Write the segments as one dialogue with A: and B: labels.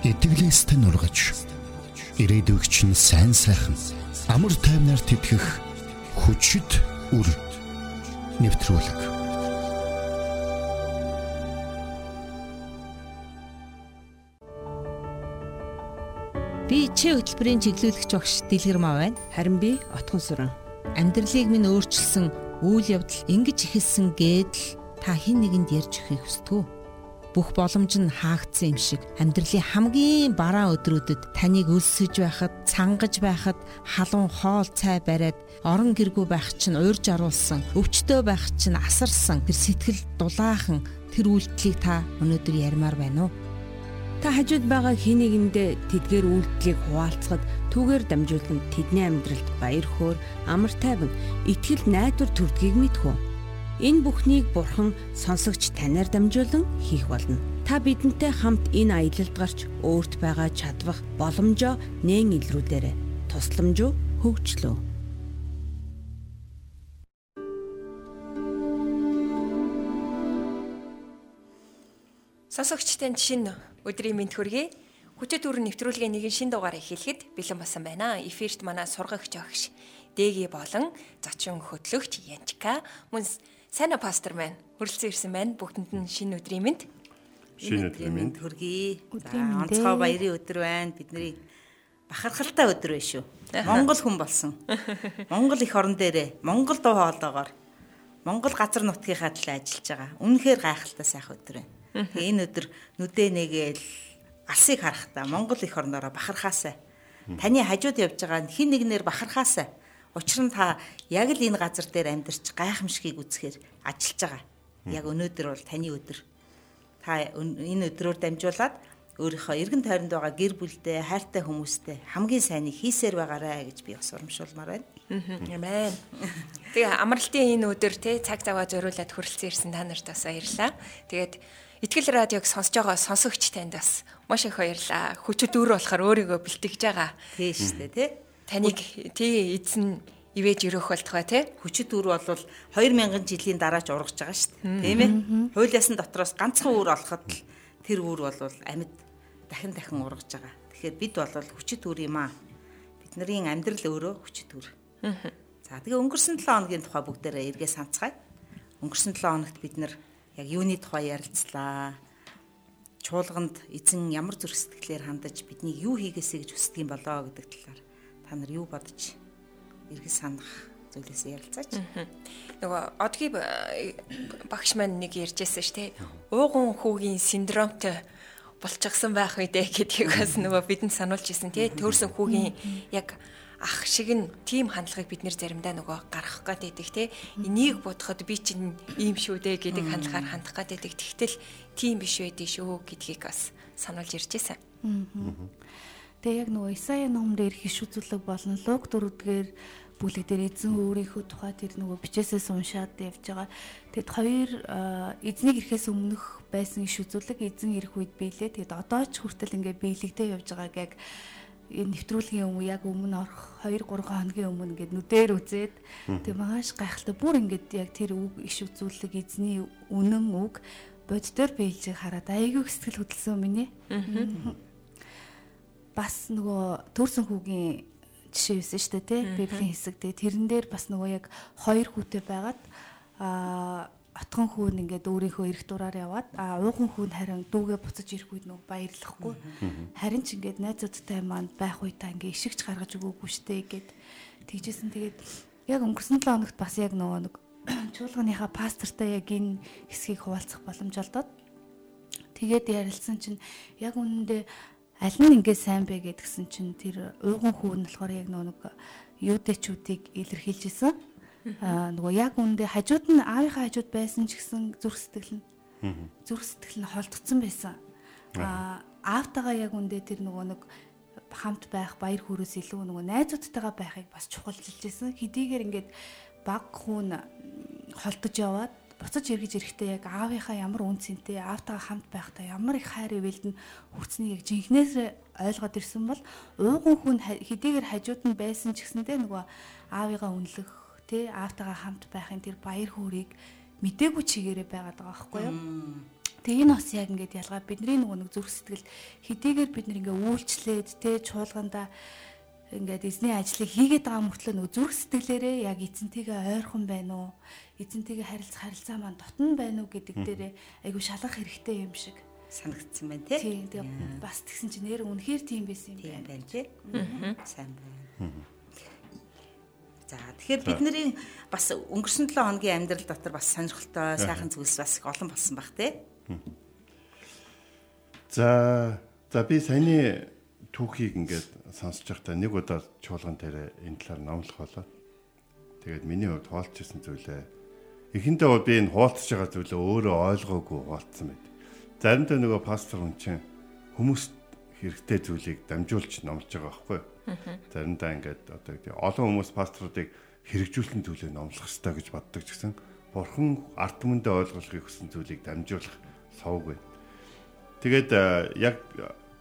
A: итгэлээстэй нургаж ирээдүйг чинь сайн сайхан амар тайвнаар тэтгэх хүчит үр нэвтрүүлэг.
B: Би чи хөтөлбөрийн чиглүүлэгч багш Дэлгэр маа байна.
C: Харин би Отгон сүрэн.
B: Амьдралыг минь өөрчилсөн үйл явдал ингэж ихэлсэн гэдэл та хэн нэгэнд ярьж өгөхийг хүсдэг үү? Бүх боломж нь хаагдсан юм шиг амьдралын хамгийн бараа өдрүүдэд таныг өлсөж байхад, цангаж байхад, халуун хоол цай бариад, орон гэргүй байх чинь уурж аруулсан, өвчтөө байх чинь асарсан тэр сэтгэл дулаахан тэр үйлдэлийг та өнөөдөр ярмаар байна уу?
C: Та хажууд байгаа хин нэгэндээ тэдгээр үйлдэлийг хуваалцахад түүгээр дамжуулан тэдний амьдралд баяр хөөр, амар тайван, итгэл найдвар төрдгийг мэдхүү. Энэ бүхнийг Бурхан сонсогч танаар дамжуулан хийх болно. Та бидэнтэй хамт энэ аялалд гарч өөрт байгаа чадвах боломжоо нээн илрүүлээрэй. Тусламж хөгжлөө.
D: Сонсогчтой шинэ өдрийн мэнд хүргэе. Хүчит өрн нэвтрүүлгийн нэгэн шин дугаар эхлэхэд бэлэн болсон байна. Эфирт манай сургагч огш Дэги болон зочин хөтлөгч Янчка мөн Сайн уу пастор маань? Хүрэлцэн ирсэн байна. Бүгдэнд нь шинэ өдрийн мэнд.
E: Шинэ өдрийн мэнд
C: хүргэе. Онцгой баярын өдөр байна. Бидний бахархалтай өдөр байна шүү. Монгол хүн болсон. Монгол их орон дээрээ Монгол дуу хоолоогоор Монгол газар нутгийнхаа төлөө ажиллаж байгаа. Үнэхээр гайхалтай сайхан өдөр байна. Энэ өдөр нүдэ нэгээл алсыг харахтаа Монгол их орнороо бахархаасаа таны хажууд явж байгаа хин нэгнэр бахархаасаа Учир нь та яг л энэ газар дээр амьдарч гайхамшигыг үзэхээр ажиллаж байгаа. Яг өнөөдөр бол таны өдөр. Та энэ өдрөөр дамжуулаад өөрийнхөө эргэн тойронд байгаа гэр бүлдээ, хайртай хүмүүстэй хамгийн сайныг хийсээр байгаарэ гэж би бас урамшуулмаар байна.
D: Амен. Тэгээ амралтын энэ өдөр те цаг заваа зориулаад хүрэлцэн ирсэн та нарт бас баярлалаа. Тэгээд Итгэл радиог сонсож байгаа сонсогч танд бас маш их баярлалаа. Хүчит өр болохоор өөрийгөө бэлтгэж байгаа.
C: Тийм шүү дээ, тий
D: таныг тий эзэн ивэж өрөөх болтугай тий?
C: Хүчит үр бол 2000 жилийн дараа ч ургаж байгаа шүү дээ. Тийм ээ? Хуулиасан дотроос ганцхан үр олоход л тэр үр бол амьд дахин дахин ургаж байгаа. Тэгэхээр бид бол хүчит үр юм аа. Бидний амьдрал өөрөө хүчит үр. За тэгээ өнгөрсөн 7 хоногийн тухай бүгдээрээ эргээ санацгаая. Өнгөрсөн 7 хоногт бид нар яг юуны тухай ярилцлаа? Чуулганд эзэн ямар зүрх сэтгэлээр хандаж биднийг юу хийгээсэй гэж хүсдэг юм болоо гэдэг талаар та нар юу бодож эргэж санах зүйлээс ярилцаач.
D: Нөгөө одгийн багш маань нэг ярьжсэн ш тэ. Ууган хүүгийн синдромтой болчихсон байх үедээ гэдгийг бас нөгөө бидэнд сануулж ирсэн тий. Төрсэн хүүгийн яг ах шиг нь тийм хандлагыг бид нэр заримдаа нөгөө гаргах гээд байдаг те энийг бодоход би чинь ийм шүү дээ гэдэг хандлагаар хандах гээд байдаг. Тэгтэл тийм биш байдгийг шүү гэдгийг бас сануулж ирж байсан.
F: Тэгээ яг нөгөө Исая номдэр хиш үзүүлэг болон Луг дөрөвдгээр бүлэг дээр эзэн өөрийнхөө тухай тэр нөгөө бичээсээс уншаад явж байгаа. Тэгэд хоёр эзнийг ирэхээс өмнөх байсан иш үзүүлэг эзэн ирэх үед биелээ. Тэгэд одоо ч хүртэл ингээ биелэгдээ явж байгааг яг энэ нэвтрүүлгийн өмнө яг өмнө орох 2 3 хоногийн өмнө ингээд нүдээр үзээд тэг маш гайхалтай бүр ингээд яг тэр үг иш үзүүлэг эзний үнэн үг боддоор биелжийг хараад айгүй сэтгэл хөдлсөн миний. Аа бас нөгөө төрсөн хүүгийн жишээ юусэн шүү дээ тий библийн хэсэг. Тий тэрэн дээр бас нөгөө яг хоёр хүүтэй байгаад а отгон хүүн ингээд өөрийнхөө эрх дураар яваад а ууган хүүн харин дүүгээ буцаж ирэх үед нөгөө баярлахгүй. Харин ч ингээд найзуудтай маань байх үе та ингээд ишигч гаргаж өгөөгүй штэ гэд тэгжсэн. Тэгээд яг өнгөрсөн 7 хоногт бас яг нөгөө нэг чуулганыхаа пастортай яг энэ хэсгийг хуваалцах боломж олдоод тэгээд ярилцсан чинь яг үнэндээ аль нь ингээ сайн бэ гэдгсэн чинь тэр ууган хүү нь болохоор яг нэг юудэчүүдийг илэрхийлж исэн. Аа нөгөө яг үндэ хажууд нь аавынхаа хажууд байсан ч гэсэн зүрх сэтгэл нь зүрх сэтгэл нь холдсон байсан. Аа аавтайгаа яг үндэ тэр нөгөө нэг хамт байх баяр хүрээс илүү нөгөө найзуудтайгаа байхыг бас чухалчилж исэн. Хэдийгээр ингээд баг хүн холдож яваад буцаж эргэж ирэхдээ яг аавынхаа ямар үн цэнтэй аавтайгаа хамт байхдаа ямар их хайр ивэлд нь хүрцнийг яг жинхнээс ойлгоод ирсэн бол ууган хүн хэдийгээр хажууд нь байсан ч гэсэндээ нөгөө аавыгаа үнэлэх тий аавтайгаа хамт байхын тэр баяр хөөргийг мдээгүй чигээрээ байгаад байгаа байхгүй юу? Тэгээ энэ бас яг ингээд ялгаа бидний нөгөө нэг зүрх сэтгэл хэдийгээр бид нэг ингээ үйлчлээд те чуулгандаа ингээд эзний ажлыг хийгээд байгаа мөртлөө нөгөө зүрх сэтгэлээрээ яг эзэнтэйгээ ойрхон байна уу? Эзэнтэйгээ харилцах харилцаа маань дотн байна уу гэдэг дээрээ айгүй шалгах хэрэгтэй юм шиг
C: санагдсан байна тий.
F: Тийм тэгээ бас тэгсэн чинь нэр үнэхээр тийм байсан юм
C: байна. Тийм байна тий. Сайн байна. За тэгэхээр бидний бас өнгөрсөн 7 хоногийн амьдрал дотор бас сонирхолтой сайхан зүйлс бас их олон болсон баг тий.
E: За за би саяны түүхийг ингээд сонсож байхдаа нэг удаа чуулган дээр энэ талаар номлох болоо. Тэгээд миний хувьд хуалцчихсан зүйлээ эхэндээ би энэ хуалцж байгаа зүйлээ өөрөө ойлгоогүй хуалцсан байд. Заримдаа нөгөө пастор хүн чинь хүмүүст хэрэгтэй зүйлийг дамжуулж номлож байгаа байхгүй юу? Заримдаа ингээд одоо олон хүмүүс пасторуудыг хэрэгжүүлсэн зүйлээ номлох хэрэгтэй гэж боддог ч гэсэн бурхан ард түмэндээ ойлгуулахыг хүссэн зүйлийг дамжуулах совг байна. Тэгээд яг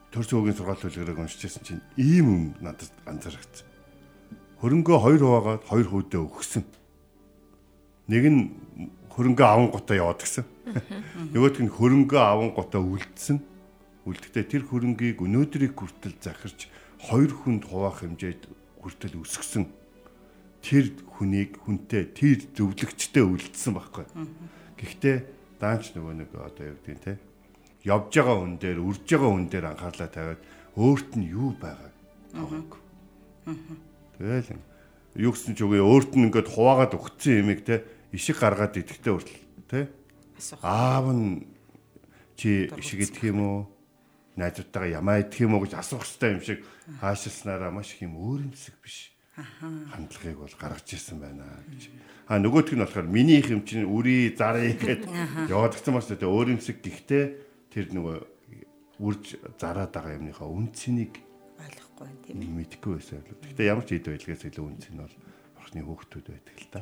E: төрс өгийн сургаалт үлгэрийг уншижсэн чинь ийм юм надад анзаарчихсан. Хөрөнгөө хоёр хуваагаад хоёр хүүдээ өгсөн. Нэг нь хөрөнгөө аван гутаа яваад гисэн. Нөгөөх нь хөрөнгөө аван гутаа үлдсэн. Үлдэхдээ тэр хөрөнгийг өнөөдрийг хүртэл захирч хоёр хүнд хуваах хэмжээд хүртэл өсгсөн. Тэр хүнийг хүнтэй тэр зөвлөгчтэй үлдсэн байхгүй. Гэхдээ даанч нөгөө нэг одоо юу гэдэг те явж байгаа хүн дээр үрж байгаа хүн дээр анхаарлаа тавиад өөрт нь юу байгааг аваагүй. Тэгэл юу гэсэн ч үгүй өөрт нь ингээд хуваагаад өгцсөн юмыг те ишиг гаргаад идэхтэй хүртэл тий аав нь чи ишиг идэх юм уу? Найзуудтайгаа ямаа идэх юм уу гэж асуух хэрэгтэй юм шиг хаашилснараа маш их юм өөрөмсөг биш. Хандлагыг бол гаргаж ирсэн байна гэж. А нөгөөх нь болохоор миний их юм чинь үрий зарыг гэд яваад гцэн бас тэ өөрөмсөг гэхдээ тэр нөгөө үрж зараад байгаа юмныхаа үнцнийг
C: ойлгохгүй юм тийм
E: мэдхгүй байсан л. Гэхдээ ямар ч ид байлгаас илүү үнц нь бол орхны хөөхтүүд байдаг л та.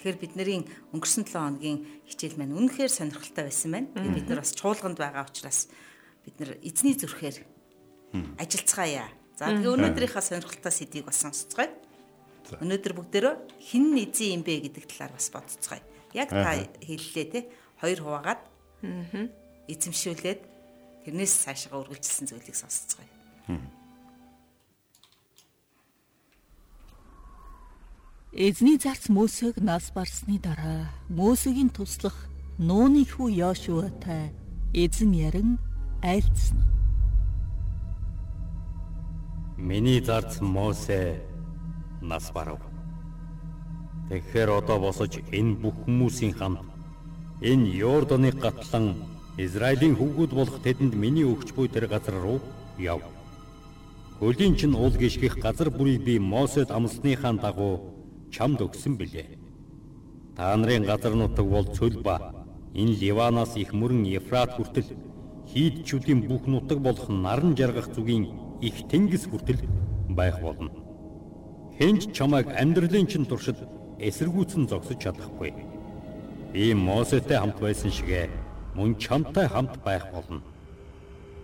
C: Тэгэхээр бидний өнгөрсөн 7 хоногийн хичээл маань үнэхээр сонирхолтой байсан байна. Бид нар бас чуулганд байгаа учраас бид нар эзний зүрхээр ажиллацгаая. За тэгээ өнөөдрийнхаа сонирхолтой сэдвийг бас сонсцгоё. Өнөөдөр бүгдээрөө хин эзэн юм бэ гэдэг талаар бас бодцгоё. Яг та хэллээ те хоёр хуваагаад эзэмшүүлээд тэрнээс цаашаа үргэлжилсэн зүйлийг сонсцгоё.
G: Эзний зарц Мөсөг нас барсны дараа Мөсөгийн туслах нууны хүү Йошуатай эзэн ярин айлцсан.
H: Миний зарц Мосе нас барав. Тэгэхээр одоо босож энэ бүх хүмүүсийн хамт энэ Йорданы гатлан Израилийн хөвгүүд болох тэдэнд миний өгч буй тэр газар руу яв. Хөлийн чин уул гიშгэх газар бүрийг би Мосед амлсныхаа дагуу чамд өгсөн билээ. Та нарын газар нутаг бол цөл ба энэ Ливанаас их мөрөн Ефрат хүртэл хийдчүүдийн бүх нутаг болох наран жаргах зүгийн их тэнгис хүртэл байх болно. Хинч чамайг амьдралын чин туршид эсэргүүцэн зогсож чадахгүй. Би Мосетэй хамт байсан шигэ мөн чамтай хамт байх болно.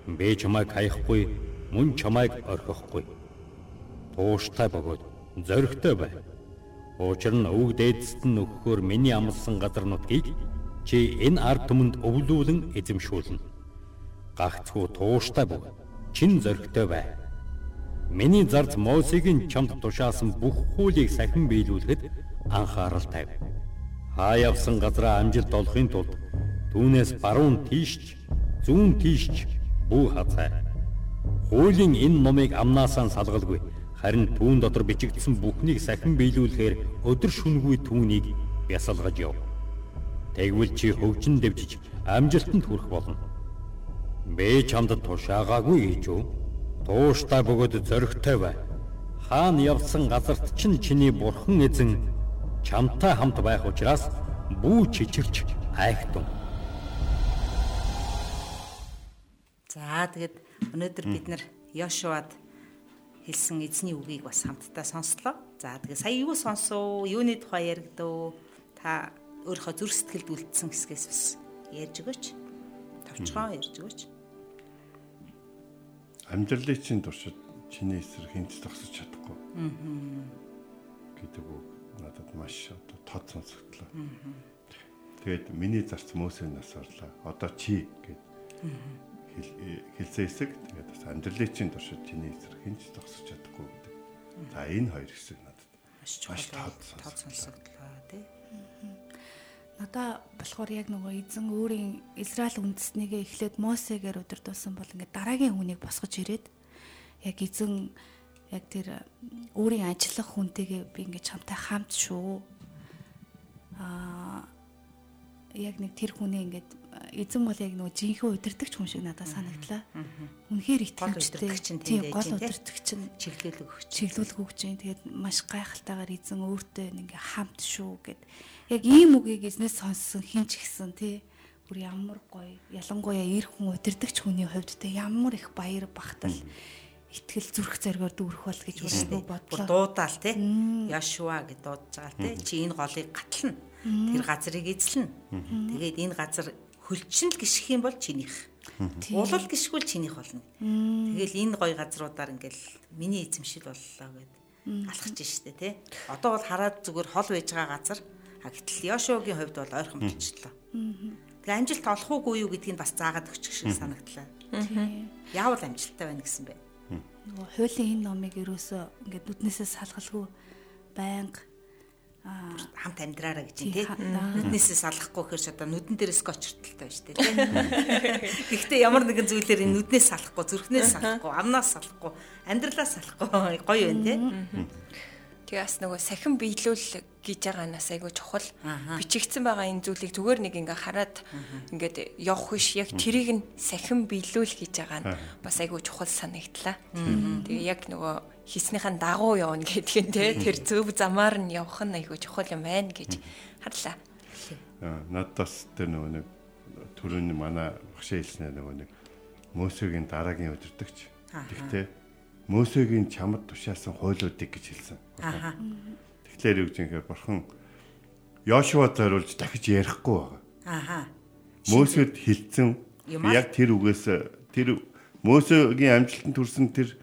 H: Би чамайг хаяхгүй, мөн чамайг орхихгүй. Тууштай бөгөөд зоригтой бай. Учир нь өвөг дээдсэд нь өгөхөөр миний амлсан газар нутгийг чи энэ ард түмэнд өвлүүлэн эзэмшүүлнэ. Гагцхүү тууштай бүг чин зөрөгтэй бай. Миний зарц Мосегийн чамд тушаасан бүх хуулийг сахин биелүүлэхэд анхаарал тавь. Хаа явсан газраа амжилт олохын тулд түүнээс баруун тийшч, зүүн тийшч бүх хазай. Хуулийн энэ номыг амнаасаа салгалгүй Харин түүн дотор бичигдсэн бүхнийг сахин биелүүлэхээр өдөр шүнгүй түүнийг бясалгаж яв. Тэгвэл чи хөгжин дэвжиж амжилтанд хүрэх болно. Би чамд тушаагаагүй гэж юу? Тууштай бөгөөд зөрөгтэй бай. Хаан явсан газарт чинь чиний бурхан эзэн чамтай хамт байх учраас бүү чичирч айхтун.
C: За тэгэд өнөөдөр бид нар Йошуад хэлсэн эзний үгийг бас хамтдаа сонслоо. За тэгээ сая юу сонсов? Юуны тухай яригдав? Та өөрийнхөө зүрх сэтгэлд үлдсэн хэсгээс бас ярьж өгөөч. Товчхон ярьж өгөөч.
E: Амьдралын чинь туршид чиний эсрэг хинт зогсож чадахгүй. Аа. гэдэг үг надад маш одоо тод сонсогдлоо. Тэгээд миний зарц Мөсийн нас орлоо. Одоо чи гэд хэлсэн хэсэг тэгээд бас амьдралын чинь туршид чиний эсрэг хинч зогсож чадахгүй гэдэг. За энэ хоёр хэсэг надад
C: маш тод сонсогдлоо тий.
F: Надаа болохоор яг нөгөө эзэн өөрийн Израиль үндэснийгээ эхлээд Мосегээр удирдуулсан бол ингээд дараагийн хүнийг босгож ирээд яг эзэн яг тэр өөрийн ажиллах хүнтэйгээ би ингээд чамтай хамт шүү. Аа яг нэг тэр хүнээ ингээд эзэн бол яг нөгөө жинхэнэ удирдахч хүн шиг надад санагдлаа. Үнэхээр итгэвчтэй. Тийм гол удирдахч нь
C: чиглүүлэг өгч.
F: Чиглүүлэг өгч जैन. Тэгээд маш гайхалтайгаар эзэн өөртөө ингээ хамт шүү гэд. Яг ийм үгийг эзнээс сонссон хинч гисэн тий. Бүр ямар гоё. Ялангуяа эр хүн удирдахч хүний хувьд те ямар их баяр багтал итгэл зүрх зоригоор дүүрэх бол гэж өөрөө бодлоо.
C: Дуудаал те. Яшуа гэж дуудаж байгаа те. Чи энэ голыг гатлна. Тэр газрыг эзлэнэ. Тэгээд энэ газар хөлчин л гიშх юм бол чинийх. Улал гიშгүүл чинийх болно. Тэгэл энэ гой газруудаар ингээл миний эзэмшил боллоо гэд алхаж штэ тий. Одоо бол хараад зүгээр хол байж байгаа газар а гэтэл Йошуагийн хувьд бол ойрхон болчихлоо. Тэгээ амжилт олох уугүй юу гэдгийг бас заагаад өгчих шиг санагдлаа. Яавал амжилттай байна гэсэн бэ?
F: Нөгөө хуулийн энэ номыг ерөөсөө ингээд нүднээсээ салгалгүй байнга
C: хамт амьдраараа гэж тийм нүднээсээ салахгүй гэхээр одоо нүдэн дээрээс гочрталтай байж тийм гэхдээ ямар нэгэн зүйлээр энэ нүднээс салахгүй зүрхнээс салахгүй амнаас салахгүй амьдралаас салахгүй гоё байна тийм
D: Тэгээс нөгөө сахин биелүүл гэж байгаанаас айгу чухал. Бичигдсэн байгаа энэ зүйлийг зүгээр нэг ингээ хараад ингээд явах биш яг тэрийг нь сахин биелүүл гэж байгаа нь бас айгу чухал санагдлаа. Тэгээ яг нөгөө хийснийхэн дагуу явна гэдгийг те тэр зөв замаар нь явах нь айгу чухал юм байна гэж харлаа.
E: Надаас тэр нөгөө нэг түрүүний манай багшаа хэлснээр нөгөө нэг Мөсөгийн дараагийн өдөртөгч. Тэгтээ Мөсөгийн чамд тушаасан хуйлуудыг гэж хэлсэн. Аа. Тэгэхээр юу гэж юм хэрэг бурхан Йошуа зориулж дахиж ярихгүй байгаа. Аа. Мөсөд хилцэн яг тэр үгээс тэр Мөсөгийн амжилтанд хүрсэн тэр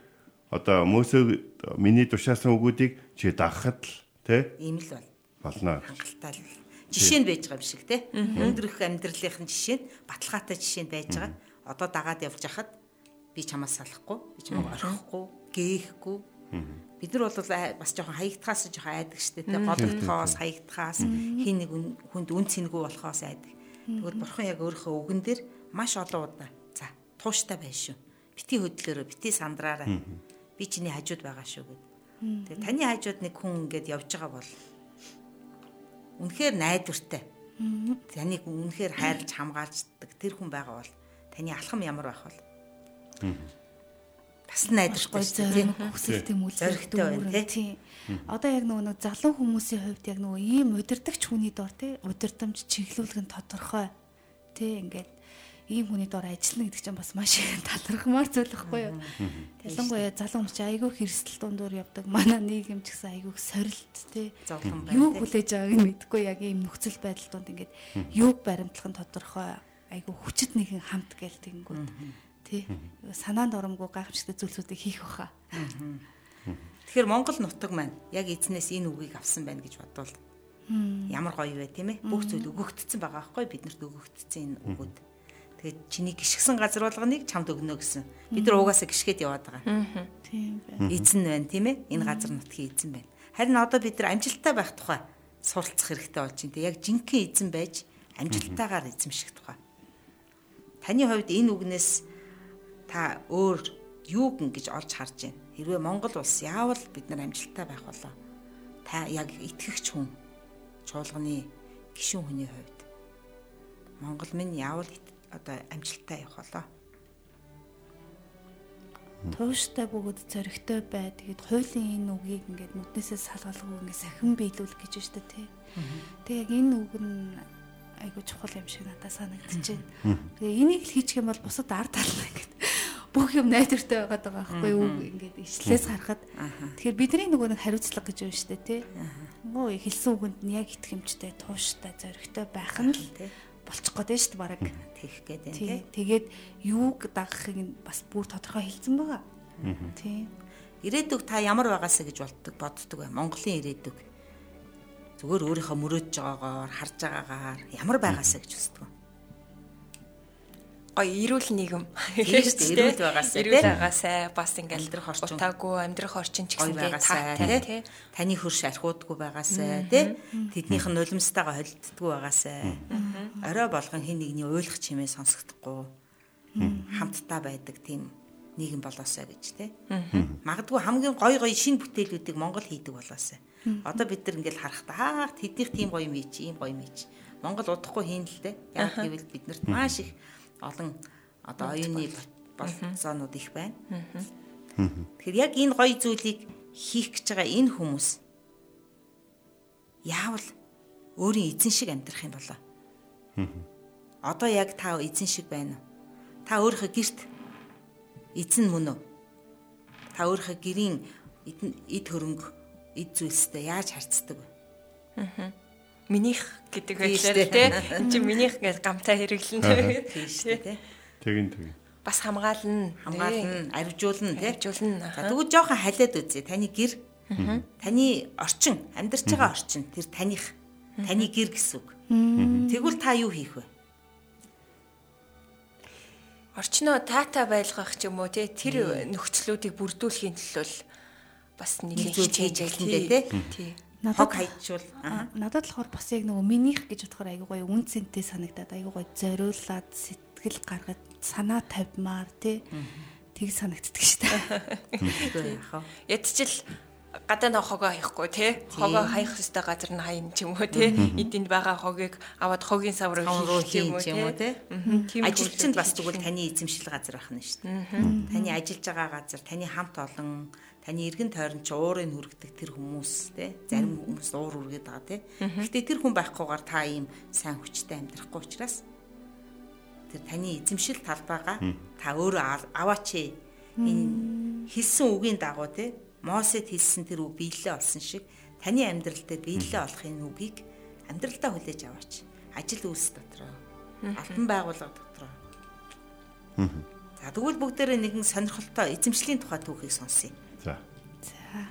E: одоо Мөсө миний тушаасан үгүүдийг чи дагахад л тий
C: ийм л бол
E: болно.
C: Хангалттай л жишээ нь байж байгаа юм шиг тий. Өндрөх амьдралынхын жишээ нь баталгаатай жишээ нь байж байгаа. Одоо дагаад явж хахад би чамаас салахгүй, би чамайг орхихгүй, гээхгүй. Бид нар бол бас жоохон хаягдхаас жоохон айдаг штэ тэ голдохоос хаягдхаас хин нэг хүнд үн цэнгүй болохоос айдаг. Тэгвэл бурхан яг өөрийнхөө үгэн дээр маш олон удаа за тууштай байна шүү. Бити хөдлөөрөө бити сандраараа би чиний хажууд байгаа шүү гэд. Тэгээ таны хажууд нэг хүн ингээд явж байгаа бол үнэхээр найдвартай. Таныг үнэхээр хайрлж хамгаалждаг тэр хүн байгаа бол таны алхам ямар байх вэ? Бас найдвартай
F: тийм хүсэлтэй мүлзэрхтэй байна тийм. Одоо яг нөгөө нэг залуу хүмүүсийн хувьд яг нөгөө ийм удирдахч хүний дор тий удирдамж чиглүүлэг нь тодорхой тий ингээд ийм хүний дор ажиллана гэдэг чинь бас маш их талархмаар зүйл байхгүй юу. Ялангуяа залуу хүмүүс айгүй хэрсэл дундуур явдаг. Манай нийгэм ч гэсэн айгүй сорилт тий. Юу хүлээж байгааг нь мэдэхгүй яг ийм нөхцөл байдал донд ингээд юуг баримтлах нь тодорхой айгүй хүчит нэгэн хамт гээл тэгэнгүүт тий. Санаанд оромгүй гайхамшигтай зүйлсүүдийг хийх баха.
C: Тэгэхээр Монгол нутаг маань яг эзнээс энэ үгийг авсан байна гэж бодвол ямар гоё вэ тийм ээ? Бүх зүйл өгөгдсөн байгаа байхгүй биднэрт өгөгдсөн энэ өгөөд. Тэгээд чиний гიშгсэн газар болгоныг чамд өгнө гэсэн. Бид нар угаасаа гიშгээд яваад байгаа. Тийм байна. Эзэн байна тийм ээ? Энэ газар нутгийн эзэн байна. Харин одоо бид нар амжилттай байх тухай суралцах хэрэгтэй болж байна. Тэг яг жинхэнэ эзэн байж амжилттайгаар эзэмших тухай. Таны хувьд энэ үгнээс та өөр юуг ингэж олж харж байна. Хэрвээ Монгол улс яавал бид нар амжилттай байх болоо. Та яг итгэгч хүн чуулганы гишүүн хүний хувьд Монгол минь яавал одоо амжилттай явах болоо.
F: Тууштай бөгөөд зөрөгтэй бай. Тэгэд хуулийн энэ үгийг ингээд нүднээсээ салгалгүй ингээд сахин биелүүл гэж байна шүү дээ тий. Тэг яг энэ үг нь айгуу чухал юм шиг надад санагдчихэв. Тэгээ энийг л хийчих юм бол бусад ард талаа ингээд бүх юм найдвартай байгаад байгаа байхгүй юу ингээд ишлээс харахад тэгэхээр бидний нөгөө нэг хариуцлага гэж байна шүү дээ тий. Нөгөө хэлсэн үгэнд нь яг итгэмжтэй тууштай зоригтой байх нь л болчих гээд шүү дээ бараг
C: тэгэх гээд байна тий.
F: Тэгээд юуг дагахыг нь бас бүр тодорхой хэлсэн байгаа. Тий.
C: Ирээдүг та ямар байгаасаа гэж болдог боддог бай. Монголын ирээдүг. зүгээр өөрийнхөө мөрөөдж байгаагаар харж байгаагаар ямар байгаасаа гэж үздэг.
D: Гой эрүүл нийгэм.
C: Эрүүл байгаасаа
D: эрүүл байгаасаа бас ингээл
C: амьдрах орчин.
D: утаагүй амьдрах орчин ч гэсэн
C: байгаасаа тий. Таны хөрш архиудгүй байгаасаа тий. тэднийх нь нулимстайгаа холилддгүй байгаасаа орой болгон хин нэгний ойлгох чимээ сонсогдохгүй. Хамтдаа байдаг тийм нийгэм болоосаа гэж тий. Магадгүй хамгийн гой гой шинэ бүтээлүүдийг Монгол хийдэг болоосаа одоо бид нар ингээл харахтаа аа тэднийх тийм гоё юм чи ийм гоё юм чи. Монгол удахгүй хийн л дээ. Яг гэвэл биднэрт маш их олон одоо оюуны болцоонууд их байна. Тэгэхээр яг энэ гоё зүйлийг хийх гэж байгаа энэ хүмүүс яавал өөрийн эзэн шиг амьдрах юм болоо. Одоо яг та эзэн шиг байна уу? Та өөрийнхөө гэрт эзэн мөн үү? Та өөрийнхөө гэрийн эд хөрөнгө эд зүйлстэй яаж харьцдаг вэ?
D: Аа минийх гэдэг байлаа тий. Энд чи минийх гэж гамтаа хэрэглэн
C: тийм шүү дээ.
E: Тэгин тэгин.
D: Бас хамгаална,
C: хамгаална, авжуулна тий.
D: Авжуулна.
C: За тэгвэл жоохон халиад үзье. Таны гэр таны орчин, амьдарч байгаа орчин тэр таних таны гэр гэсэн үг. Тэгвэл та юу хийх вэ?
D: Орчноо таата байлгах ч юм уу тий тэр нөхцлүүдийг бүрдүүлэхийн тулд бас нэг
C: хийж ажиллана
D: тий.
C: Надад хайчвал.
F: Надад болохоор бас яг нөгөө минийх гэж бодохоор айгүй гоё үн цэнтэй санагдаад айгүй гоё зориулаад сэтгэл гаргаж санаа тавьмаар тий. Тийг санагддаг шүү дээ.
D: Ядчил гадаа нэг хогоо хаяхгүй тий. Хогоо хаях хөстэй газар нь хаян ч юм уу тий эдэнд байгаа хогийг аваад хогийн сав руу хийх юм уу тий
C: ажилчинд бас тэгвэл таны эзэмшил газар байх нь шүү дээ. Таны ажиллаж байгаа газар таны хамт олон таны эргэн тойрон ч уурыг хүргдэг тэр хүмүүс те. Зарим хүмүүс уур үргээд байгаа те. Гэхдээ тэр хүн байхгүйгээр та ийм сайн хүчтэй амьдрахгүй учраас тэр таны эзэмшил талбайгаа та өөрөө аваач энэ хэлсэн үгийн дагуу те Мосед хэлсэн тэр үг биелэлээ олсон шиг таны амьдрал дээр биелэлээ олохын үгийг амьдралдаа хүлээж аваач ажил үйлс дотроо алтан байгууллага дотроо За тэгвэл бүгдээрээ нэгэн сонирхолтой эзэмшлийн тухай түүхийг сонсъё.
E: За.
F: За.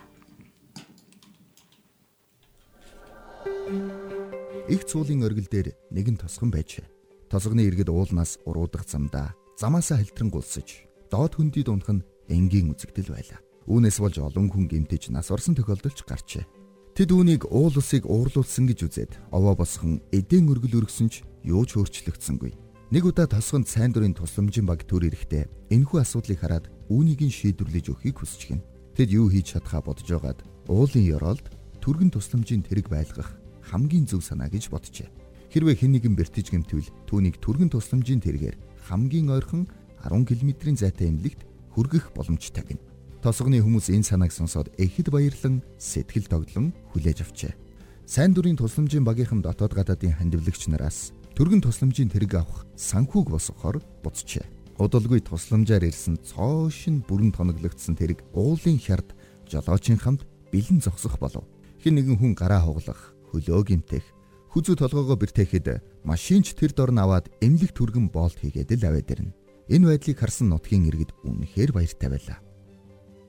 A: Их цуулын оргил дээр нэгэн тосгон байж. Тосгоны иргэд уулнаас уруудах замдаа замаасаа хэлтрэнгулсаж доод хөндөд унах нь энгийн үзэгдэл байлаа. Үүнээс болж олон хүн гэмтэж нас орсон тохиолдолч гарчээ. Тэд үүнийг уул усыг уурлуулсан гэж үзээд овоо босхон эдийн өргөл өргсөн ч юу ч өөрчлөгдсөнгүй. Нэг удаа тосгонд сайн дурын тусламжийн баг төр ирэхдээ энэхүү асуудлыг хараад үүнийг нь шийдвэрлэж өгөхийг гин. Тэд юу хийж чадхаа бодож байгаад уулын ёроолд түргэн тусламжийн тэрэг байлгах хамгийн зөв санаа гэж боджээ. Хэрвээ хэн нэгэн бэртэж гэмтвэл түүнийг түргэн тусламжийн тэргээр хамгийн ойрхон 10 км-ийн зайтай эмнэлэгт хүргэх боломжтой гин. Тосгоны хүмүүс энэ санааг сонсоод эхэд баярлан сэтгэл тогтлон хүлээж авчээ. Сайн дурын тусламжийн багийнхан дотоод гадаадын хандивлагч нараас түргэн тусламжийн тэрэг авах санхүүг босгохоор буцжээ. Удалгүй тусламжаар ирсэн цоошин бүрэн тоноглогдсон тэрэг уулын хярд жолоочийн хамт бэлэн зогсох болов. Хэн нэгэн хүн гараа хуглах, хөлөө гимтэх, хүзүү толгоогоо бэртээхэд машинч тэр дор нь аваад эмнэлэг түргэн боолт хийгээд л аваад ирнэ. Энэ байдлыг харсан нутгийн иргэд үнэхээр баяртай байлаа.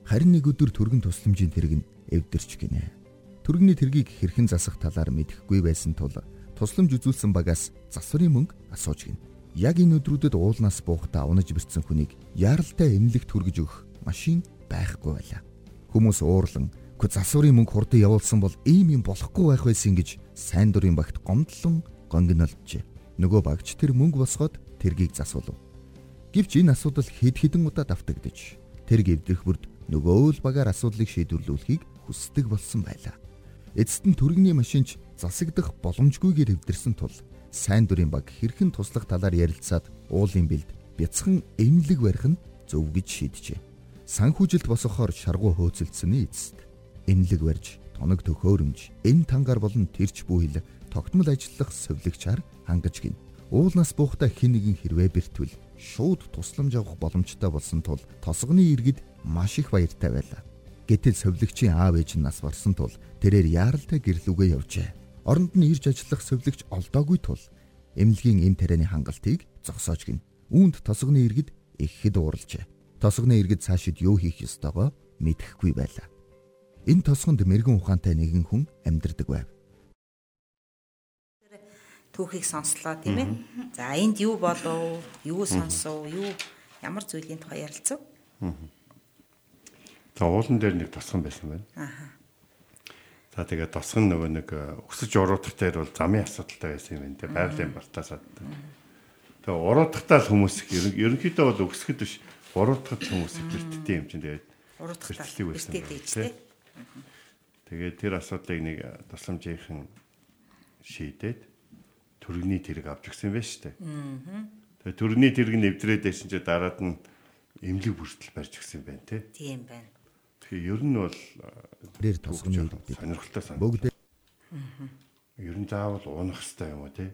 A: Харин нэг өдөр түргэн тусламжийн тэрэг нь эвдэрч гинэ. Түргэний тэргийг хэрхэн засах талаар мэдэхгүй байсан тул тусламж үзүүлсэн багаас засварын мөнгө асууж гин. Яг энэ өдрүүдэд уулнаас буухтаа унаж бэрцсэн хүнийг яаралтай эмнэлэгт хүргэж өгөх машин байхгүй байлаа. Хүмүүс уурлан "Гү засварын мөнгө хурдан явуулсан бол ийм юм болохгүй байх байсан" гэж сайн дурын багт гомдлон гонгинолжээ. Нөгөө багч тэр мөнгө босгоод тэргийг засвалв. Гэвч энэ асуудал хэд хэдэн удаа давтагдж тэр гівдэх бүрд нөгөө л багаар асуудлыг шийдвэрлүүлэхийг хүсдэг болсон байлаа. Эцэст нь түргэний машинч засагдах боломжгүйгээр эвдэрсэн тул сайн дурын баг хэрхэн туслах талаар ярилцаад уулын бэлд бяцхан эмнэлэг барих нь зөв гэж шийджээ. Санхүүжилт босгохоор шаргуу хөөцөлдсөний эцэст эмнэлэг барьж тоног төхөөрөмж энэ тангаар болон тэрч бүхэл тогтмол ажиллах совлогчаар хангаж гин. Уулнаас буухта хэн нэгэн хэрвээ бэртвэл шууд тусламж авах боломжтой болсон тул тосгоны иргэд маш их баяртай байлаа. Гэтэл совлогчийн аав ээж нь нас барсан тул тэрээр яаралтай гэрлүүгээ явжээ Оронд нь ирж ажиллах сувлагч олдоогүй тул эмнэлгийн эм тарианы хангалтыг зогсоож гин. Үүнд тосгоны иргэд ихэд уурлжээ. Тосгоны иргэд цаашид юу хийх ёстойгоо мэдэхгүй байлаа. Энэ тосгонд мэрэгэн ухаантай нэгэн хүн амьдардаг байв.
C: түүхийг сонслоо тийм ээ. За энд юу болов? Юу сонсов? Юу ямар зүйлийн тухай ярилцав?
E: За уулан дээр нэг тосгон байсан байна.
C: Аа.
E: За тэгээд тосгон нөгөө нэг э, өксөж уруудах дээр бол замын асуудалтай байсан юм байна. Тэгээд байгалийн бартаас ад. Тэгээд уруудахтаа л хүмүүс ерөнхийдөө бол өксөхөд биш уруудахад хүмүүс их бэрттэй юм чинь тэгээд
C: Уруудахтаа ээж
E: тий.
C: тий.
E: Тэгээд тэр асуудлыг нэг э, тусламжийнхан шийдээд төрөгний тэрэг авч өгсөн байж тээ. Тэгээд төрөгний тэрэг нэвтрээд байсан чи дараад нь эмнэлэг бүртэл барьж юм байна тий.
C: Тийм байна.
E: Тэгэхээр ер нь бол
A: Дээр тосгоны иргэдэд
E: сонирхолтой сан.
A: бүгд
E: Ер нь заавал уунах хэрэгтэй юм уу тий.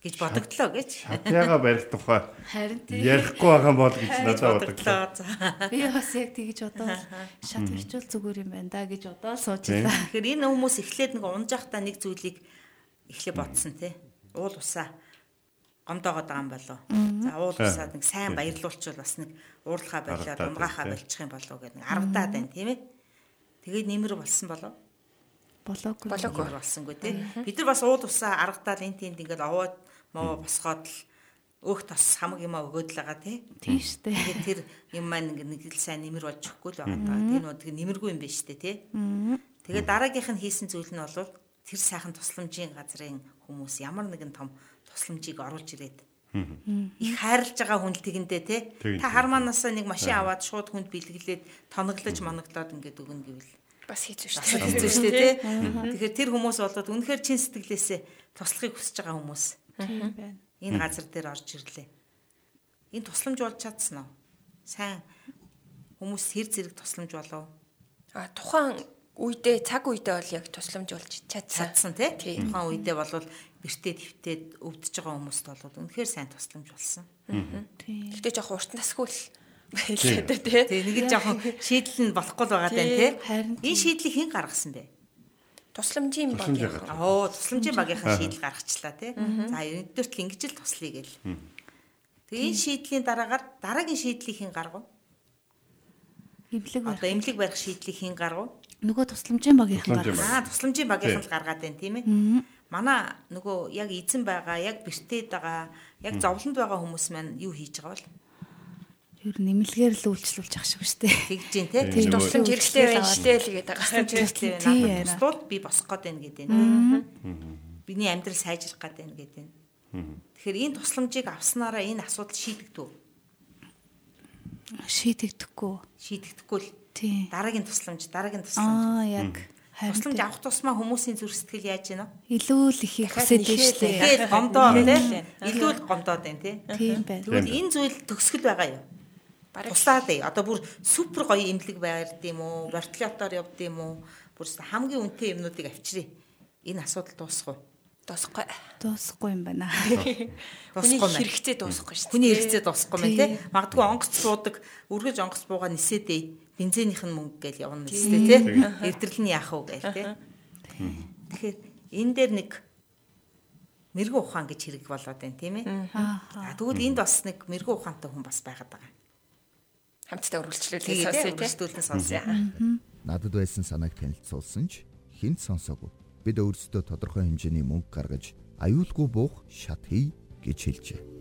C: гэж бодогдлоо гэж.
E: Шатяга барих тухай
F: Харин тийм.
E: ярихгүй байгаа бол гэж надад бодлоо.
C: бодогдлоо. За.
F: Би бас яг тэгж бодоод шат бичвэл зүгээр юм байна да гэж бодоод суучлаа.
C: Тэгэхээр энэ хүмүүс эхлээд нэг унжахтаа нэг зүйлийг эхлээ бодсон тий. Уул усаа гомдоогоод байгаа юм болов. За уул усаад нэг сайн баярлуулчвал бас нэг уурлахаа болоод
E: Аргадаад
C: унгаахаа
E: байна, тий.
C: болчих юм болов гэдэг нэг аргадаад байна тийм ээ. Тэгээд нэмэр болсон болов.
F: Болоогүй.
D: Болоогүй.
C: Болсонгүй тий. Бид нар бас уул усаа аргадаад энэ тийнд ингээд овоод моо босгоод л өөх тос хамаг юмаа өгөөд л байгаа тий.
F: Тийм штэ.
C: Тэгээд тэр юм маань ингээд нэг л сайн нэмэр болж өгөхгүй л байгаа даа. Тэр нөө тэг нэмэргүй юм байна штэ тий. Тэгээд дараагийнх нь хийсэн зүйл нь бол тэр сайхан тусламжийн газрын хүмүүс ямар нэгэн том тусламжийг оруулж ирээд их хайрлаж байгаа хүн л тэгэндээ тий.
E: Тэгнь,
C: Та хармаанаасаа нэг машин аваад шууд хүнд бэлгэлээд тоноглож моноглоод ингээд өгнө гэвэл
D: Бас
C: бас
D: шүү
C: хэцүү шүү дээ тий. Тэгэхээр тэр хүмүүс болоод үнэхээр чин сэтгэлээсээ туслахыг хүсэж байгаа хүмүүс
F: Тийм байна.
C: энэ газар дээр орж ирлээ. Энэ тусламж болж чадсан уу? Сайн хүмүүс хэр зэрэг тусламж болов?
D: А тухайн үедээ цаг үедээ бол яг тусламж болж чадсан.
C: Чадсан тий. Тухайн үедээ болвол бэртээ твтээд өвдөж байгаа хүмүүст бол үнэхээр сайн тусламж болсон.
F: Тийм.
D: Гэтэ жоох урт насгүй л байлаа дээ тий.
C: Тэгээ нэг л жоохон шийдэл нь болохгүй л байгаа тань тий.
F: Харин
C: Энэ шийдлийг хэн гаргасан бэ?
D: Тусламжийн баг.
C: Оо, тусламжийн багийнхан шийдэл гаргачлаа тий. За, ерөнхийдөө л ингэж л туслая гэл. Тэгээ энэ шийдлийн дараагаар дараагийн шийдлийг хэн гаргав?
F: Имлэг
C: Одоо эмнэлэг барих шийдлийг хэн гаргав?
F: Нөгөө тусламжийн багийнхан гаргасан.
C: Аа, тусламжийн багийнхан л гаргаад байна тийм ээ. Манай нөгөө яг эзэн байгаа, яг бэртээд байгаа, яг зовлонд байгаа хүмүүс маань юу хийж байгаа бол
F: Ер нь имлэгээр л үйлчлүүлж ах шиг штэ.
C: тэгж дээ тий.
F: Тийм.
D: Тусламж хэрэгтэй байна штэ л гэдэг байгаа.
C: Хэрэгтэй
F: Тийм
C: байна. Туслууд би босох гээд байна гэдэг нь. Биний амьдрал сайжрах гээд байна гэдэг нь. Тэгэхээр энэ тусламжийг авснараа энэ асуудал шийдэгдв.
F: Шийдэгдэхгүй.
C: Шийдэгдэхгүй л
F: Тийм.
C: дараагийн тусламж, дараагийн тусламж.
F: Аа яг
C: Тусламж
F: тийм.
C: авах тусмаа хүмүүсийн зүрх сэтгэл яаж байна вэ?
F: илүү л ихийг
D: Дахиад
F: хүсэж
D: нэхээд
F: штэ.
C: Тэгээд гомдоо тий.
D: Хэлээ.
C: Илүү л гомдоод байна тий.
F: Тийм байна.
C: Тэгвэл энэ зүйл төгсгөл байгаа юу?
D: Бараг
C: Туслаад ээ. Одоо бүр супер гоё имлэг байрд юм уу? Вертолетоор явд юм уу? Бүр хамгийн үнэтэй юмнуудыг авчирээ. Энэ асуудал дуусах уу?
D: дуусахгүй.
F: Дуусахгүй юм байна.
D: Хүний
C: Дуусахгүй байна.
D: хэрэгцээ дуусахгүй шүү дээ.
C: Хүний хэрэгцээ дуусахгүй байна тий. Магадгүй онгоц буудаг, үргэж онгоц буугаа нисээдээ бензинийх нь мөнгө гэж явна нэстэй тий. Эвдрэл нь яах вэ гээл тий. Тэгэхээр энэ дээр нэг мэрэгэн ухаан гэж хэрэг болоод байна тийм ээ.
F: Аа.
C: Тэгвэл энд бас нэг мэрэгэн ухаантай хүн бас байгаад байгаа.
D: Хамтдаа үргэлжлүүлээ сонсъё тий.
C: үргэлжлүүлэн сонсъё.
A: Надад байсан санааг танилцуулсан ч хинт сонсоогүй. Бид өөрсдөө тодорхой хэмжээний мөнгө гаргаж аюулгүй буух шат хий гэж хэлжээ.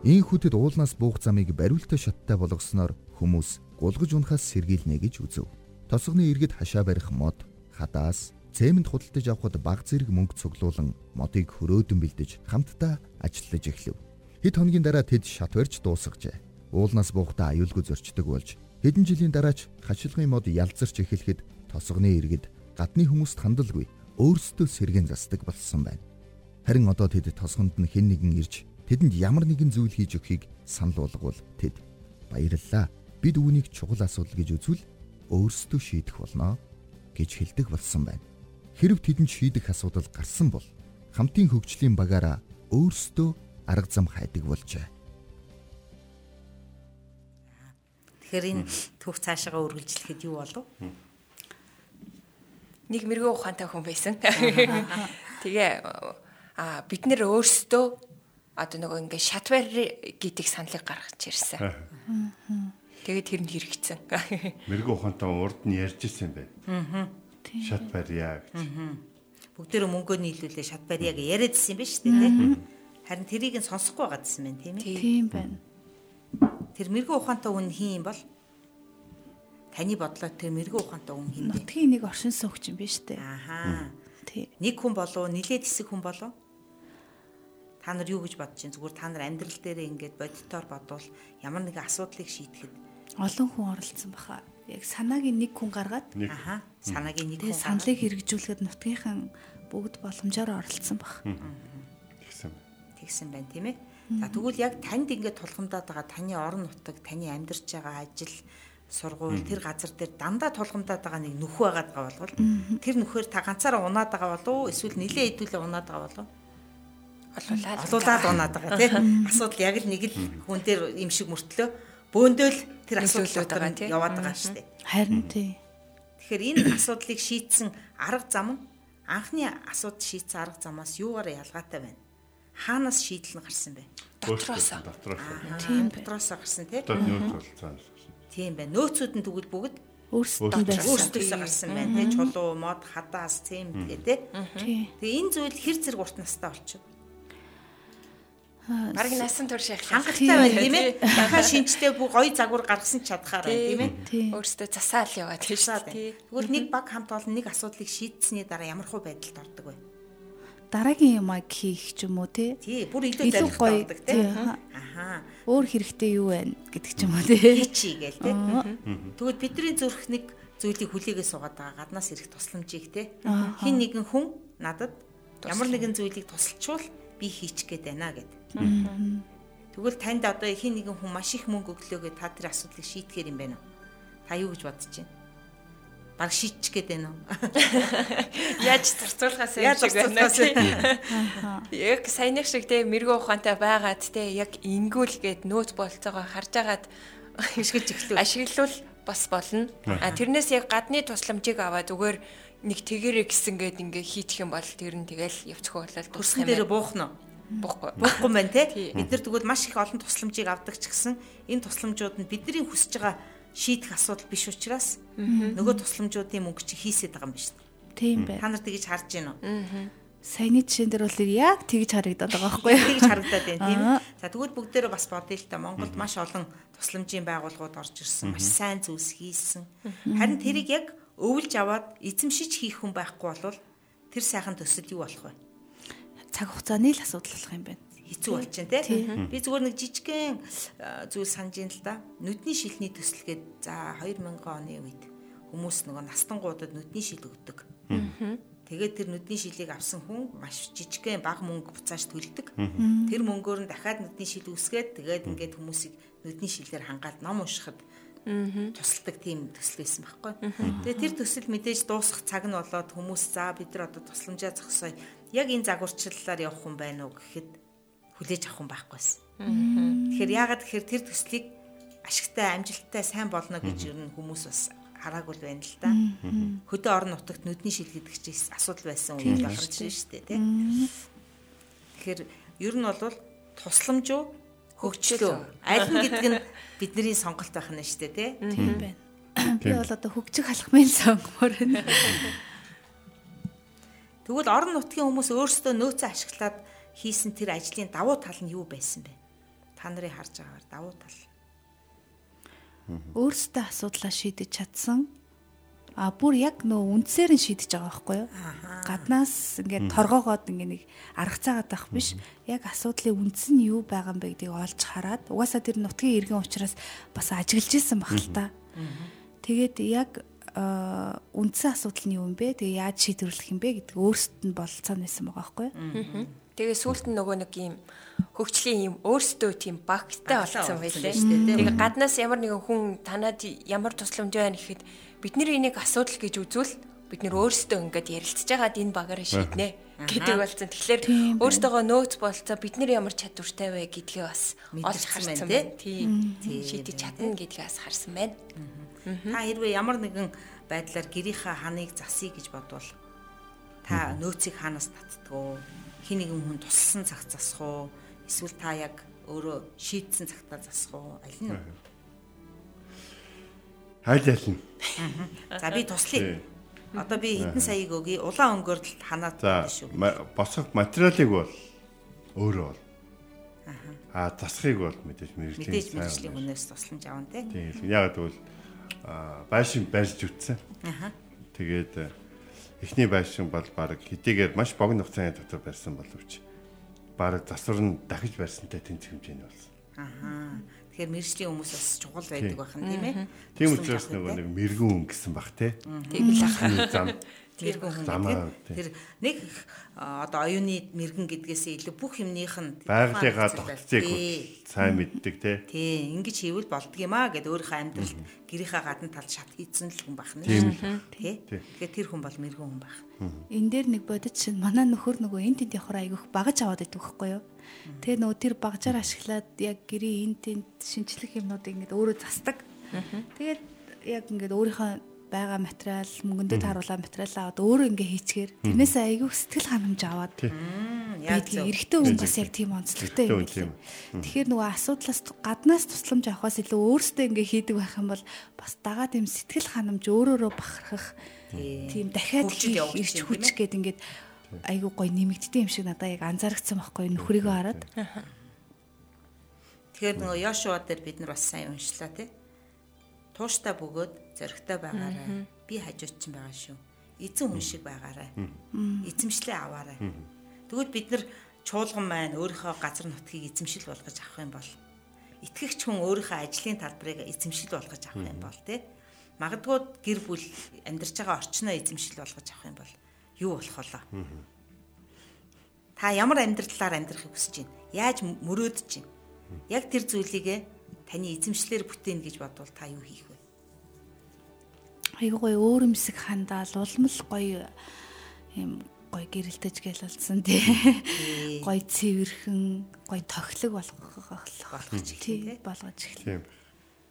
A: Ийн хүтэд уулнаас буух замыг бариултаа шаттай болгосноор хүмүүс гулгаж унахаас сэргийлнэ гэж үзв. Тосгоны иргэд хашаа барих мод, хадаас, цемент худалдаж авахд баг зэрэг мөнгө цуглуулan модыг хөрөөдөн бэлдэж хамтдаа ажиллаж эхлэв. Хэд хоногийн дараа тэд шат барьж дуусгажээ. Уулнаас буухтаа аюулгүй зөрчдөг болж хэдэн жилийн дараач хашилгын мод ялзарч эхлэхэд тосгоны иргэд гадны хүмүүст хандалгүй өөрсдөө сэргэн засдаг болсон байна. Харин одоо тэд тосгонд нь хэн нэгэн ирж тэдэнд ямар нэгэн зүйл хийж өгөхийг санал болговол тэд баярлалаа. Бид үүнийг чухал асуудал гэж үзвэл өөрсдөө шийдэх болно гэж хэлдэг болсон байна. Хэрв тэдэнд шийдэх асуудал гарсан бол хамтын хөгжлийн багаараа өөрсдөө арга зам хайдаг болжээ.
C: Тэгэхээр энэ түүх цаашаага үргэлжлэхэд юу болов?
D: Нэг мэрэгэн ухаантай хүн байсан. Тэгээ а бид нэр өөрсдөө одоо нөгөө ингээ шатвар гэдэг саналыг гаргаж ирсэн. Тэгээд тэр нь хэрэгцсэн.
E: Мэрэгэн ухаантай урд нь ярьж ирсэн юм байна. шат барья гэж.
C: Бүгдээрээ мөнгөө нийлүүлээ шат барьяа гэж яриадсэн юм ба шүү дээ тий. Харин тэрийг нь сонсохгүй байгаа гэсэн байна тийм ээ.
F: Тийм байна.
C: Тэр мэрэгэн ухаантай хүн хин юм бол таны бодлоо тэр мэрэгэн ухаантай хүн хин?
F: Нутгийн нэг оршин суугч юм шүү дээ.
C: Ахаа.
F: Тий.
C: Нэг хүн болов нилээд хэсэг хүн болов та нар юу гэж бодож чинь зүгээр та нар амьдрал дээрээ ингээд бодитоор бодвол ямар нэгэн асуудлыг шийдэхэд
F: Олон хүн оролцсон баха. Яг санаагийн нэг хүн гаргаад
C: аха санаагийн нэг хүн
F: саналыг хэрэгжүүлэхэд нутгийнхан бүгд боломжоор оролцсон бах.
E: гэсэн.
C: тэгсэн байна тийм ээ. За тэгвэл яг танд ингээд тулгамдаад байгаа таны орон нутаг, таны амьдарч байгаа ажил, сургууль тэр газар дээр дандаа тулгамдаад байгаа нэг нөхөө байгаад байгаа болвол тэр нөхөр та ганцаараа унаад байгаа болов уу эсвэл нилээ хэдүүлээ унаад байгаа болов уу?
D: Олуулаад.
C: Олуулаад унаад байгаа тийм. Асуудал яг л нэг л хүн дээр юм шиг мөртлөө бөөндөөл тэр асуудал
D: Нөлөөлөд байгаа,
C: дотор
D: тий?
C: яваад байгаа шүү дээ.
F: Харин тий.
C: Тэгэхээр энэ асуудлыг шийдсэн арга зам нь анхны асуудал шийдсэн арга замаас юугаар ялгаатай байна? Хаанаас шийдэл нь гарсан бэ?
D: Дотроос.
E: Дотроос.
C: Тийм дотроос гарсан тий.
E: Одоо нөөц болцоо.
C: Тийм байна. Нөөцүүд нь тэгвэл бүгд өөрсдөөсөө гарсан байна тий. Чулуу, мод, хадаас, цэм тэгээ тий.
F: Тий.
C: Тэгээ энэ зүйл хэр зэрэг урт настай болчих.
D: Бараг насан турш яг
C: Хангалттай байна тийм ээ. Дахиад шинжтэй бүх гоё загвар гаргасан ч чадхаар байна тийм ээ.
D: Өөртөө засаал яваад тийм шүү
C: байна.
D: дээ.
C: Тэгвэл нэг баг хамт олон нэг асуудлыг шийдсэний дараа ямар хөө байдалд ордог вэ?
F: Дараагийн юмаг хийх ч юм уу тий.
C: Тий, бүр илүү
F: гоё.
C: ордог
F: Тий.
C: тий.
F: аха.
C: Ахаа.
F: Өөр хэрэгтэй юу вэ гэдэг ч юм уу тий.
C: Хийчи гээл тий. Тэгвэл бидний зүрх нэг зүйлийг хүлээгээ суугаад байгаа гаднаас ирэх тусламжийг тий. Хин нэгэн хүн надад ямар нэгэн зүйлийг тусалчвал би хийчих гээд байна гэд. Тэгвэл танд одоо хин нэгэн хүн маш их мөнгө өглөөгөө та тэр асуудлыг шийдэхэр юм байна уу? Та юу гэж бодож байна? Бараг шийдчих гээд байна уу?
D: Яаж зарцуулахаас юм шиг байна тийм. Яг саяных шиг те мэрэгэн ухаантай байгаад те яг ингүүл гээд нөөц болцоогоо харж агаад
C: Хишгэж эхлэв.
D: ашиглавал бас болно. А тэрнээс яг гадны тусламжийг аваад зүгээр нэг тэгэрэ гисэн гээд ингээ хийчих юм бол тэр нь тэгэл явцгүй болол
C: Төрсөн
D: тусах
C: дээр
D: юм
C: буух нь.
D: Буухгүй.
C: Буухгүй байна те. Бид нар тэгвэл маш их олон тусламжийг авдаг ч гэсэн энэ тусламжууд нь бидний хүсэж байгаа шийдэх асуудал биш учраас нөгөө тусламжуудын мөнгө чи хийсэд байгаа юм байна шүү дээ.
F: Тийм
C: Та
F: байна.
C: нар тэгж харж байна уу?
F: Саяны жишээн дээр бол яг тэгж харагдаад байгаа байхгүй юу?
C: Тэгж харагдаад байна тийм. За тэгвэл бүгдээрээ бас бодъё л та Монголд маш олон тусламжийн байгууллагууд орж ирсэн. Маш сайн зүйлс хийсэн. Харин тэрийг яг өвлж аваад эзэмшиж хийх хүн байхгүй бол тэр сайхан төсөл юу болох вэ?
F: Цаг хугацааны л асуудал болох юм байна.
C: хэцүү болчихно тий. Би зүгээр нэг жижигхэн а, зүйл санаж ин л да. Нүдний шилний төсөлгээд за 2000 оны үед хүмүүс нөгөө настангуудад нүдний шил өгдөг. Тэгээд тэр нүдний шилийг авсан хүн маш жижигхэн бага мөнгө буцааж төлдөг. Тэр мөнгөөр нь дахиад нүдний шил үсгээд тэгээд ингээд хүмүүсийг нүдний шилээр хангаад ном уншихад тусалдаг тийм төсөл байсан байхгүй. Тэгээ тэр төсөл мэдээж дуусах цаг нь болоод хүмүүс за бид нар одоо тусламжаа зогсоё. Яг энэ загварчлалаар явах хүн байна уу гэхэд хүлээж авах хүн байхгүйсэн. Тэгэхээр яагаад тэгэхээр тэр төслийг ашигтай, амжилттай, сайн болно гэж ер нь хүмүүс бас хараагүй байна л да. Хөдөө орон нутагт нүдний шил гэдэг чинь асуудал байсан үйл бахарч байна шүү дээ, тийм. Тэгэхээр ер нь бол тусламж уу хөгжлөө аль нь гэдэг нь бидний сонголт байх нь шүү дээ, тийм.
F: Тийм байна. Би бол одоо хөгжих халахмын сонгомоор байна.
C: Тэгвэл орон нутгийн хүмүүс өөрсдөө нөөцөө ашиглаад хийсэн тэр ажлын давуу тал нь юу байсан бэ? Та нарын харж байгаагаар давуу тал.
F: Өөрсдөө асуудлаа шийдэж чадсан. А бүр яг нөө үндсээр нь шийдэж байгаа байхгүй юу? Гаднаас ингээд торгоогоод ингээд нэг арга цаагаад байх биш. Яг асуудлын үндс нь юу байгаа юм бэ гэдгийг олж хараад угаасаа тэр нутгийн иргэн учраас бас ажиглаж исэн баг л та. Тэгээд яг үндсэн асуудал нь юу юм бэ? Тэгээ яаж шийдвэрлэх юм бэ гэдэг өөрсдөд нь болцоо нэсэн байгаа байхгүй юу?
D: Тэгээ сүүлд нь нөгөө нэг юм хөгжлийн юм өөрсдөө тийм багтай
C: Багтаа
D: болсон байлээ.
C: тээ, тийм.
D: Тэгээ гаднаас ямар нэгэн хүн танад ямар тусламж байна гэхэд бид нар энийг асуудал гэж үзвэл бид нар өөрсдөө ингээд ярилцж байгаад энэ багаараа шийднэ гэдэг болсон. Тэгэхээр өөрсдөө нөөц болцоо бид нар ямар чадвартай вэ гэдгээ бас олж
C: Мэдэрсэн
D: харсан
C: байна.
D: Тийм. Шийдэж чадна гэдгээ бас харсан байна.
C: Та хэрвээ ямар нэгэн байдлаар гэрийнхаа ханыг засъя гэж бодвол та нөөцийг хаанаас татдгөө хин нэгэн хүн тусалсан цаг засах уу эсвэл та яг өөрөө шийдсэн цагтаа засах уу аль нь?
E: Хайл аль нь.
C: За би туслая. Одоо би хэдэн саяг өгье. Улаан өнгөөр л ханаад байна шүү.
E: босох материалыг бол өөрөө бол. Аа засхыг бол мэдээж мэрэгжлийн
C: мэрэгжлийн хүнээс тусламж аван тий.
E: Тийм яг тэгвэл байшин барьж үтсэн.
C: Аха.
E: Тэгээд э, эхний байшин бол баг хэдийгээр маш богино хугацааны дотор барьсан боловч баг засвар нь дахиж барьсантай тэнцэх хэмжээний болсон.
C: Аха. Тэгэхээр мэрэгжлийн хүмүүс бас чухал байдаг байх нь тийм ээ.
E: Тийм учраас нөгөө нэг мэрэгүн гэсэн баг те.
D: Тийм л ах.
E: Зам
C: мэрэгэн хүн гэдэг. Тэр нэг одоо оюуны мэрэгэн гэдгээсээ илүү бүх юмных нь
E: байгалийнхаа
C: Тий.
E: хүртэл сайн мэддэг те.
C: Тий, ингэж хийвэл болдгиймаа гэд өөрийнхөө амьдралд гэрийнхаа гадна талд шат хийцэн л хүн бахна.
E: Тийм
C: Тий. Тэгэхээр тэр хүн бол мэрэгэн хүн байх.
F: энэ дээр нэг бодит шин манай нөхөр нөгөө эн тент явахаар айгүйх багаж аваад идэх байхгүй юу. Тэгээ нөгөө тэр багажаар ашиглаад яг гэрийн эн тент шинчлэх юмнуудыг ингээд өөрөө засдаг. Тэгээд яг ингээд өөрийнхөө байгаа материал мөнгөндөө тааруулаа материал аваад өөрөө ингээ хийчихээр тэрнээс айгүйх сэтгэл ханамж аваад
C: Яг.
F: Эрэгтэй хүн бас яг тийм онцлогтой юм байна. Тэгэхээр нөгөө асуудлаас гаднаас тусламж авахаас илүү өөрсдөө ингээ хийдэг байх юм бол бас дагаа тийм сэтгэл ханамж өөрөөрөө бахархах тийм дахиад хийх ирч хүч гээд ингээд айгуу гоё нэмэгддэг юм шиг надад яг анзаарчихсан байхгүй нөхрийгөө хараад.
C: Тэгэхээр нөгөө Йошуа дээр бид нар бас сайн уншлаа тий. Тууштай бөгөөд зөрөгтэй байгаарай. Би хажуучин байгаа шүү. Эзэн хүн шиг байгаарай. Эзэмшлээ аваарай. Тэгвэл бид нар чуулган маань өөрийнхөө газар нутгийг эзэмшил болгож авах юм бол итгэгч хүн өөрийнхөө ажлын талбарыг эзэмшил болгож авах юм бол тий. Магадгүй гэр бүл амьдарч байгаа орчноо эзэмшил болгож авах юм бол юу болох вэ? Та ямар амьдралаар амьдрахыг хүсэж байна? Яаж мөрөөдөж байна? Яг тэр зүйлийг таны эзэмшлэр бүтээн гэж бодвол та юу хийх вэ?
F: Айгуу гоё өөрөмсг хандаал улмал гоё юм гоё гэрэлтэж гэлэлсэн тий. Гоё цэвэрхэн, гоё тохилог болгох
C: Болгож
F: тий болгож.
E: Тийм.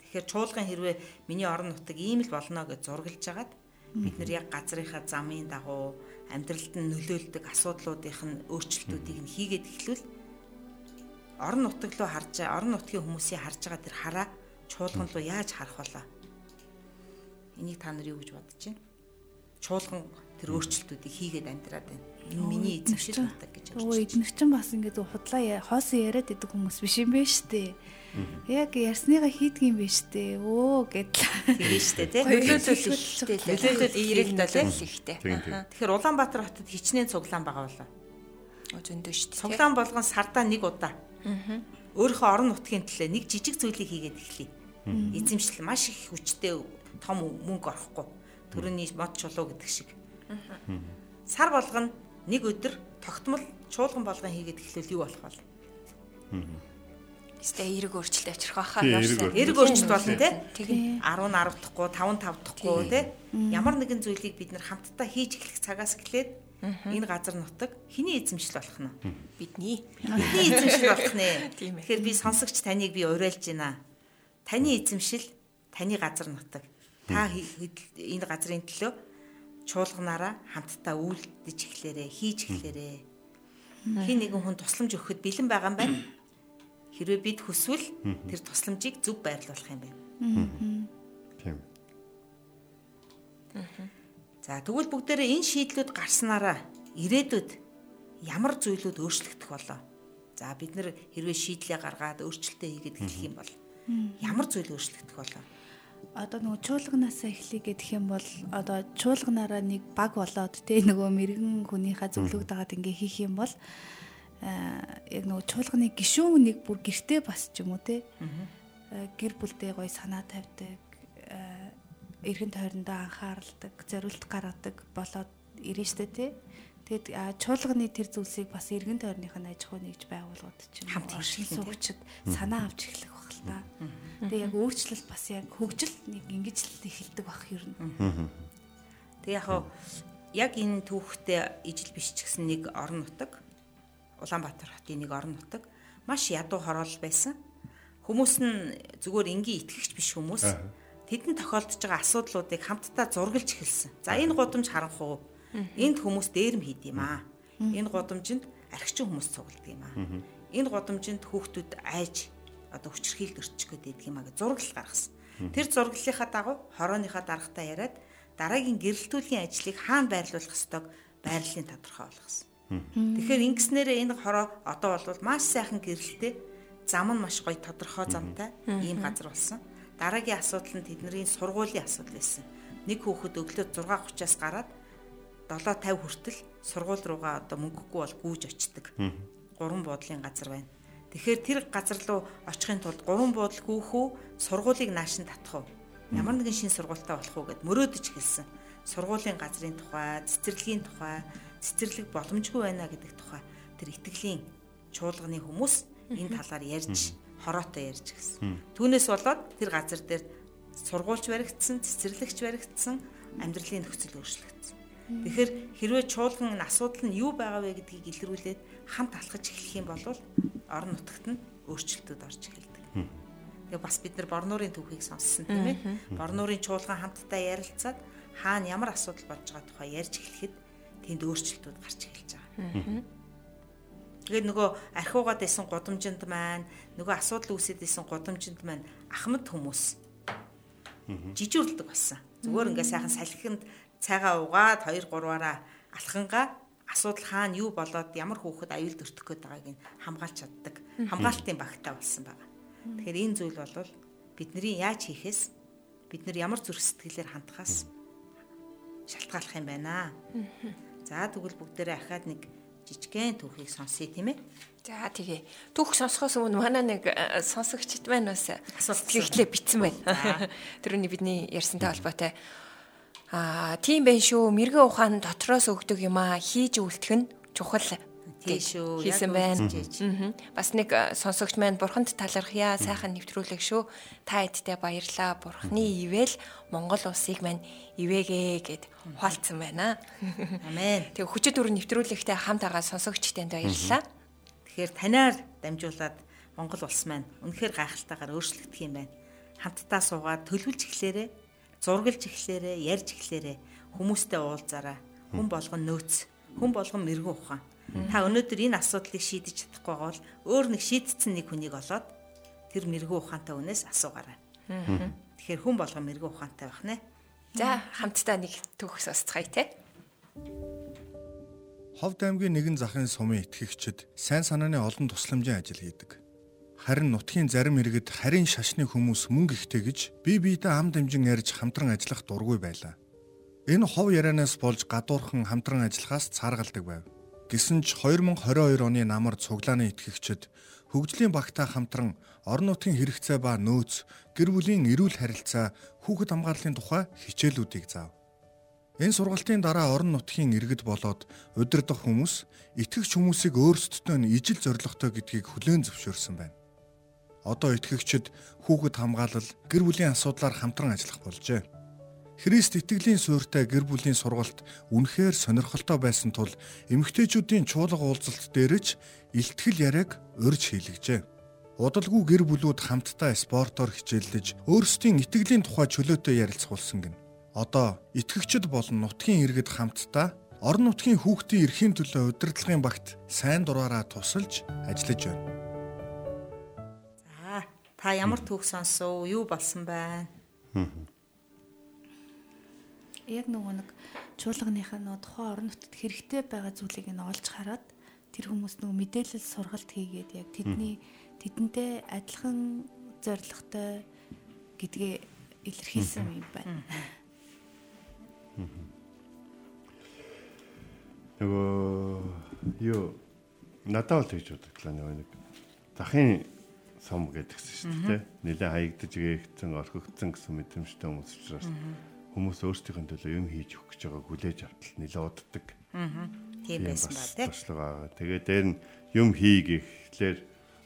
C: Тэгэхээр чуулган хэрвээ миний орон нутаг ийм л болно гэж зургалж агаад бид нар яг газрынхаа замын дагуу амьдралд нь нөлөөлдөг асуудлуудынх нь өөрчлөлтүүдийг нь хийгээд эхлүүл орон нутаг руу харж орон нутгийн хүмүүсийн харж байгаа тэр хараа чуулган руу яаж харах болоо? Энийг та нар юу гэж бодож байна? Чуулган тэр өөрчлөлтүүдийг хийгээд амьдраад байна. Миний эзэмшил нутаг гэж
F: Өө
C: өөрчлөж
F: эднэр чинь бас ингээд худлаа хоосон яриад идэг хүмүүс биш юм байна штэ. Яг ярьсныгаа хийдэг юм байна штэ. Өө гэдэл.
C: тийм штэ тий.
D: Нөлөөлөл ихтэй л.
C: Нөлөөлөл
D: эерэг
C: ихтэй л.
D: нөлөөлөл ихтэй.
E: Тийм тийм.
C: Тэгэхээр Улаанбаатар хотод хичнээн цуглаан байгаа болоо.
D: Зөндөө шүү дээ.
C: Цуглаан болгон сардаа нэг удаа. Өөрийнхөө орон нутгийн төлөө нэг жижиг зүйлийг хийгээд эхлэе. Эзэмшил маш их хүчтэй том мөнгө орохгүй. Төрөний мод чулуу гэдэг шиг. Сар болгоно нэг өдөр тогтмол чуулган болгон хийгээд эхлэвэл юу болох вэ?
D: Эсвэл эерэг өөрчлөлт авчрах байхаа. Яарсан.
C: Эрг өөрчлөлт болно те.
D: Тэгээ
C: 10 10 дахьгүй 5 5 дахьгүй те. Ямар нэгэн зүйлийг бид нар хамтдаа хийж эхлэх цагаас эхлээд энэ газар нутаг хиний эзэмшил болох нь.
D: бидний
C: Бидний эзэмшил болох нэ. Тэгэхээр би сонсогч таныг би уриалж байна. Таны эзэмшил таны газар нутаг. Та хи- хид- энэ газрын төлөө чуулганаараа хамтдаа үйлдэж эхлээрээ, хийж эхлээрээ. Хин нэгэн хүн тусламж өгөхөд бэлэн байгаа юм байна. Хэрвээ бид хүсвэл тэр тусламжийг зөв байрлуулах юм байна.
E: Тийм.
C: За тэгвэл бүгдээрээ энэ шийдлүүд гарснараа ирээдүйд ямар зүйлүүд өөрчлөгдөх болоо. За бид нэр хэрвээ шийдлээ гаргаад өөрчлөлтөө хийгээд эхлэх юм бол ямар зүйл өөрчлөгдөх болоо.
F: Одоо нөгөө чуулганаасаа эхлэе гэх юм бол одоо чуулганаараа нэг баг болоод те нөгөө мэрэгэн хүнийхээ зөвлөгд дагаад ингээ хийх юм бол аа яг нөгөө чуулганы гишүүн нэг бүр гэртээ бас ч юм уу те. Аа, гэр бүлдээ гоё санаа тавьдаг аа, эргэн тойрондоо анхааралдаг зориулт гаргадаг болоод ирэн штэ те. Тэгэд чуулганы тэр зүйлсийг бас эргэн тойрных нь аж ахуй нэгж байгууллагууд чинь
C: Хамт нь,
F: суугчид санаа авч эхлэх л та. Тэгээ яг өөрчлөлт бас яг хөгжил нэг ингэж л эхэлдэг баг ер нь.
C: Тэг яг яг энэ түүхтэй ижил биш ч гэсэн нэг орон нутаг Улаанбаатар хотын нэг орон нутаг маш ядуу хороол байсан. Хүмүүс нь зүгээр энгийн итгэгч биш хүмүүс. Тэдэнд тохиолдож байгаа асуудлуудыг хамтдаа зургалж эхэлсэн. За энэ гудамж харанхуу. Энд хүмүүс дээрэм хийд юм аа. Энэ гудамжинд архичин хүмүүс цугладаг юм аа. Энэ гудамжинд хүүхдүүд айж одоо хүчрхийлд өрчих гээд байдаг юм аа гэж зураглал гаргасан. Тэр зураглалынхаа дагуу хорооныхаа дарагтаа яриад дараагийн гэрэлтүүлийн ажлыг хаана байрлуулах ёстойг байрлалын тодорхой болгосон. Тэгэхээр ингэснээрээ энэ хороо одоо бол маш сайхан гэрэлтэй зам нь маш гоё тодорхой замтай ийм газар болсон. Дараагийн асуудал нь тэдний сургуулийн асуудал байсан. Нэг хүүхэд өглөө 6:30-аас гараад 7:50 хүртэл сургууль руугаа одоо мөнгөгүй бол гүйж очдөг. Гурван буудлын газар байна. Тэгэхээр тэр газар руу очихын тулд гурван буудал гүйхүү сургуулийг нааш нь татах уу? Ямар нэгэн шин сургуультай болох уу гэд мөрөөдөж хэлсэн. Сургуулийн газрын тухай, цэцэрлэгийн тухай, цэцэрлэг боломжгүй байна гэдэг тухай тэр итгэлийн чуулганы хүмүүс энэ талаар ярьж хороотой ярьж гисэн. Түүнээс болоод тэр газар дээр сургуульч баригдсан, цэцэрлэгч баригдсан, амьдралын нөхцөл өөрчлөгдсөн. Тэгэхээр хэрвээ чуулган асуудал нь юу байгаа вэ гэдгийг илрүүлээд хамт алхаж эхлэх юм бол орон нутагт нь өөрчлөлтүүд орж эхэлдэг. Тэгээ бас бид нар Борнуурын түүхийг сонссон тийм ээ. Борнуурын чуулган хамтдаа ярилцаад хаана ямар асуудал болж байгаа тухай ярьж эхлэхэд тэнд өөрчлөлтүүд гарч эхэлж байгаа. Тэгээд нөгөө архиугаад байсан гудамжинд маань нөгөө асуудал үүсэт байсан гудамжинд маань ахмад хүмүүс жижүүрлдэг болсон. Зүгээр ингээ сайхан салхинд цайгаа угаад 2 3-аараа алхангаа асуудал хаана юу болоод ямар хөөхд аюулд өртөх гээд байгааг нь хамгаалж чаддаг. Хамгаалтын багтаа болсон байна. Тэгэхээр энэ зүйл бол бидний яаж хийхээс бид нар ямар зүрх сэтгэлээр хандхаас шалтгааллах юм байна. За тэгвэл бүгдээрээ ахаад нэг жижигхэн түүхийг сонсъё тийм ээ.
D: За тэгээ. Түүх сонсохоос өмнө манай нэг э, сонсогчд маань бас сэтгэлээ битсэн байна. Тэрүний бидний ярьсантай холбоотой. Аа, тийм байх шүү. Мэрэгэн ухаан дотроос өгдөг юм аа хийж үлдэх нь чухал
C: тийш үү
D: хийсэн байна. Бас нэг э, сонсогч маань бурханд талархъя сайхан нэвтрүүлэг шүү. Та эдтэй баярлаа. Бурхны ивэл Монгол улсыг маань ивэгээ гэд хуалцсан байна.
C: Амен.
D: Тэг хүчит дүр нэвтрүүлэгтэй хамт байгаа сонсогчтойнд баярлалаа.
C: Тэгэхээр танаар дамжуулаад Монгол улс маань үнэхээр гайхалтайгаар өөрчлөгдөх юм байна. Хамтдаа суугаад төлөвлөж эхлээрээ, зургалж эхлээрээ, ярьж эхлээрээ хүмүүстэй уулзаараа хүн болгон нөөц, хүн болгон мэрэгэн ухаан Та өнөөдөр энэ асуудлыг шийдэж чадахгүй бол өөр нэг шийдсэн нэг хүнийг олоод тэр мэрэгүү ухаантай хүнээс асуугаарай. Тэгэхээр хүн болгоо мэрэгүү ухаантай байх нэ.
D: За хамтдаа нэг түүх сонсцгаая те.
I: Ховд аймгийн нэгэн захын сумын итгэгчид сайн санааны олон тусламжийн ажил хийдэг. Харин нутгийн зарим иргэд харин шашны хүмүүс мөнгө ихтэй гэж бие биедээ ам дамжин ярьж хамтран ажиллах дургүй байлаа. Энэ хов ярианаас болж гадуурхан хамтран ажиллахаас цааргалдаг байв. Гэсэн ч 2022 оны намар цуглааны итгэгчид хөгжлийн багтаа хамтран орон нутгийн хэрэгцээ ба нөөц, гэр бүлийн эрүүл харилцаа, хүүхэд хамгааллын тухай хичээлүүдийг заав. Энэ сургалтын дараа орон нутгийн иргэд болоод удирдах хүмүүс итгэгч хүмүүсийг өөрсдөдөө нь ижил зоригтой гэдгийг хүлээн зөвшөөрсөн байна. Одоо итгэгчид хүүхэд хамгаалал, гэр бүлийн асуудлаар хамтран ажиллах болжээ. Христ итгэлийн суурьтай гэр бүлийн сургалт үнэхээр сонирхолтой байсан тул эмэгтэйчүүдийн чуулга уулзалт дээрэж илтгэл яриаг урьж хийлгэжээ. Удалгүй гэр бүлүүд хамтдаа спортоор хичээллэж өөрсдийн итгэлийн тухай чөлөөтэй ярилцах болсон гин. Одоо итгэгчд болон нутгийн иргэд хамтдаа орон нутгийн хүүхдийн эрхийн төлөө удирдлагын багт сайн дураараа тусалж ажиллаж байна.
C: Та ямар түүх сонсов? Юу болсон байна?
F: яг нөгөө нэг чуулганыхаа нөгөө тухайн орон нутгад хэрэгтэй байгаа зүйлийг нь олж хараад тэр хүмүүс нөгөө мэдээлэл сургалт хийгээд яг тэдний тэдэнтэй адилхан зоригтой гэдгээ илэрхийлсэн юм байна.
E: Нөгөө юу? Надад л гэж бодогдлаа нөгөө нэг захын сум гэдгсэн шүү дээ. Нилээ хаягдж гээхсэн, орхигдсон гэсэн мэдрэмжтэй хүмүүс учраас хүмүүс өөрсдийнх нь төлөө юм хийж өгөх гэж байгааг хүлээж автал нэлээд уддаг.
C: Аа. Тийм байсан ба тий.
E: Туслага. Тэгээ дээр нь юм хий гэхлээр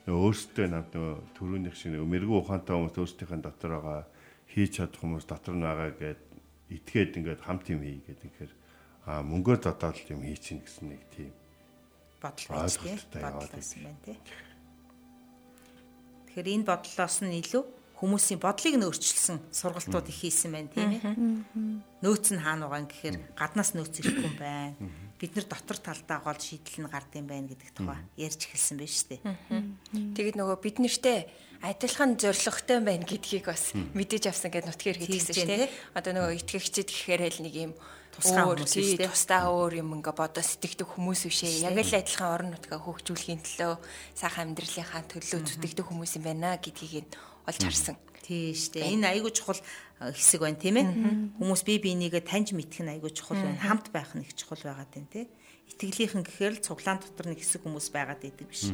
E: өөрсдөө над нөгөө төрөөнийх шиг мэрэгүү ухаантай хүмүүс өөрсдийнх нь дотор байгаа хийж чадах хүмүүс дотор нь байгаа гэд итгээд ингээд хамт юм хий гэдэг тэгэхээр аа мөнгөөр дотоод юм хийчихнэ гэсэн нэг тийм
C: бодол байж тий. Бодол байсан байна тий. Тэгэхээр энэ бодлоос нь илүү хүмүүсийн бодлыг нь өөрчилсөн сургалтууд их хийсэн байна тийм ээ. Нөөц нь хаана байгаа гэхээр гаднаас нөөц ирэхгүй юм байна. бид нар дотор талдаа гол шийдэл нь гардыг байна гэдэг тухай ярьж эхэлсэн байж тээ.
D: Тэгээд нөгөө бид нартэй адилхан зоригтой байна гэдгийг бас мэдээж авсан гэдэг нутгаар хэлсэн шүү дээ. Одоо нөгөө итгэгчид гэхээр л нэг юм
C: тусгай хүмүүс шүү дээ.
D: Тусдаа өөр юм ингээ бодоо сэтгэдэг хүмүүс бишээ. Яг л адилхан орон нутгаа хөгжүүлэхийн төлөө сайхан амьдралынхаа төлөө зүтгэдэг хүмүүс юм байна гэдгийг нь олж харсан.
C: Тийш дээ. Энэ айгүй чухал хэсэг байна тийм ээ. Хүмүүс бие бинийгээ таньж мэдэх нь айгүй чухал байна. Хамт байх нь их чухал байгаад байна тийм итгэлийнхэн гэхээр л цуглаан дотор нэг хэсэг хүмүүс байгаад идэг биш.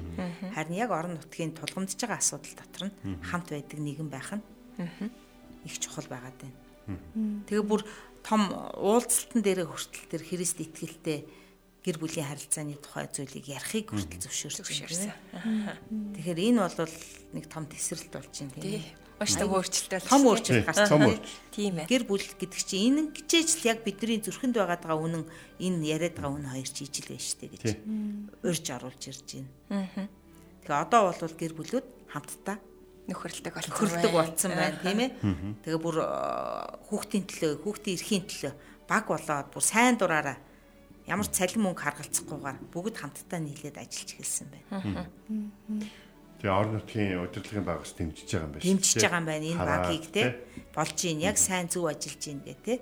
C: Харин яг орон нутгийн тулгамдж байгаа асуудал дотор нь хамт байдаг нэгэн байх нь их чухал байгаад байна. Тэгээ бүр том уулзалтан дээр хүртэл тэр Христ итгэлтэй гэр бүлийн харилцааны тухай зүйлийг ярихыг хүртэл зөвшөөрсөн. Тэгэхээр энэ бол нэг том тесрэлт болж байна тийм
D: маш том өөрчлөлт
C: том өөрчлөлт гарсан.
D: Тийм ээ.
C: Гэр бүл гэдэг чинь энэ гिचээж л яг бидний зүрхэнд байгаа үнэн энэ яриад байгаа үнэн хоёр чи ижил байж штэ гэж урьж оруулж ирж байна. Тэгээ одоо бол гэр бүлүүд хамтдаа
D: нөхөрлөдөг болсон
C: нөхөрлөдөг болсон байна тийм ээ. Тэгээ бүр хүүхдийн төлөө хүүхдийн эрхийн төлөө баг болоод бүр сайн дураараа ямар ч цалин мөнгө харгалцахгүйгээр бүгд хамтдаа нийлээд ажиллаж эхэлсэн байна.
E: Тэгээ орон нутгийн удирдлагын багаас дэмжиж байгаа юм байна.
C: Дэмжиж байгаа юм байна энэ багийг те болж ийн яг сайн зөв ажиллаж ийн гэ те.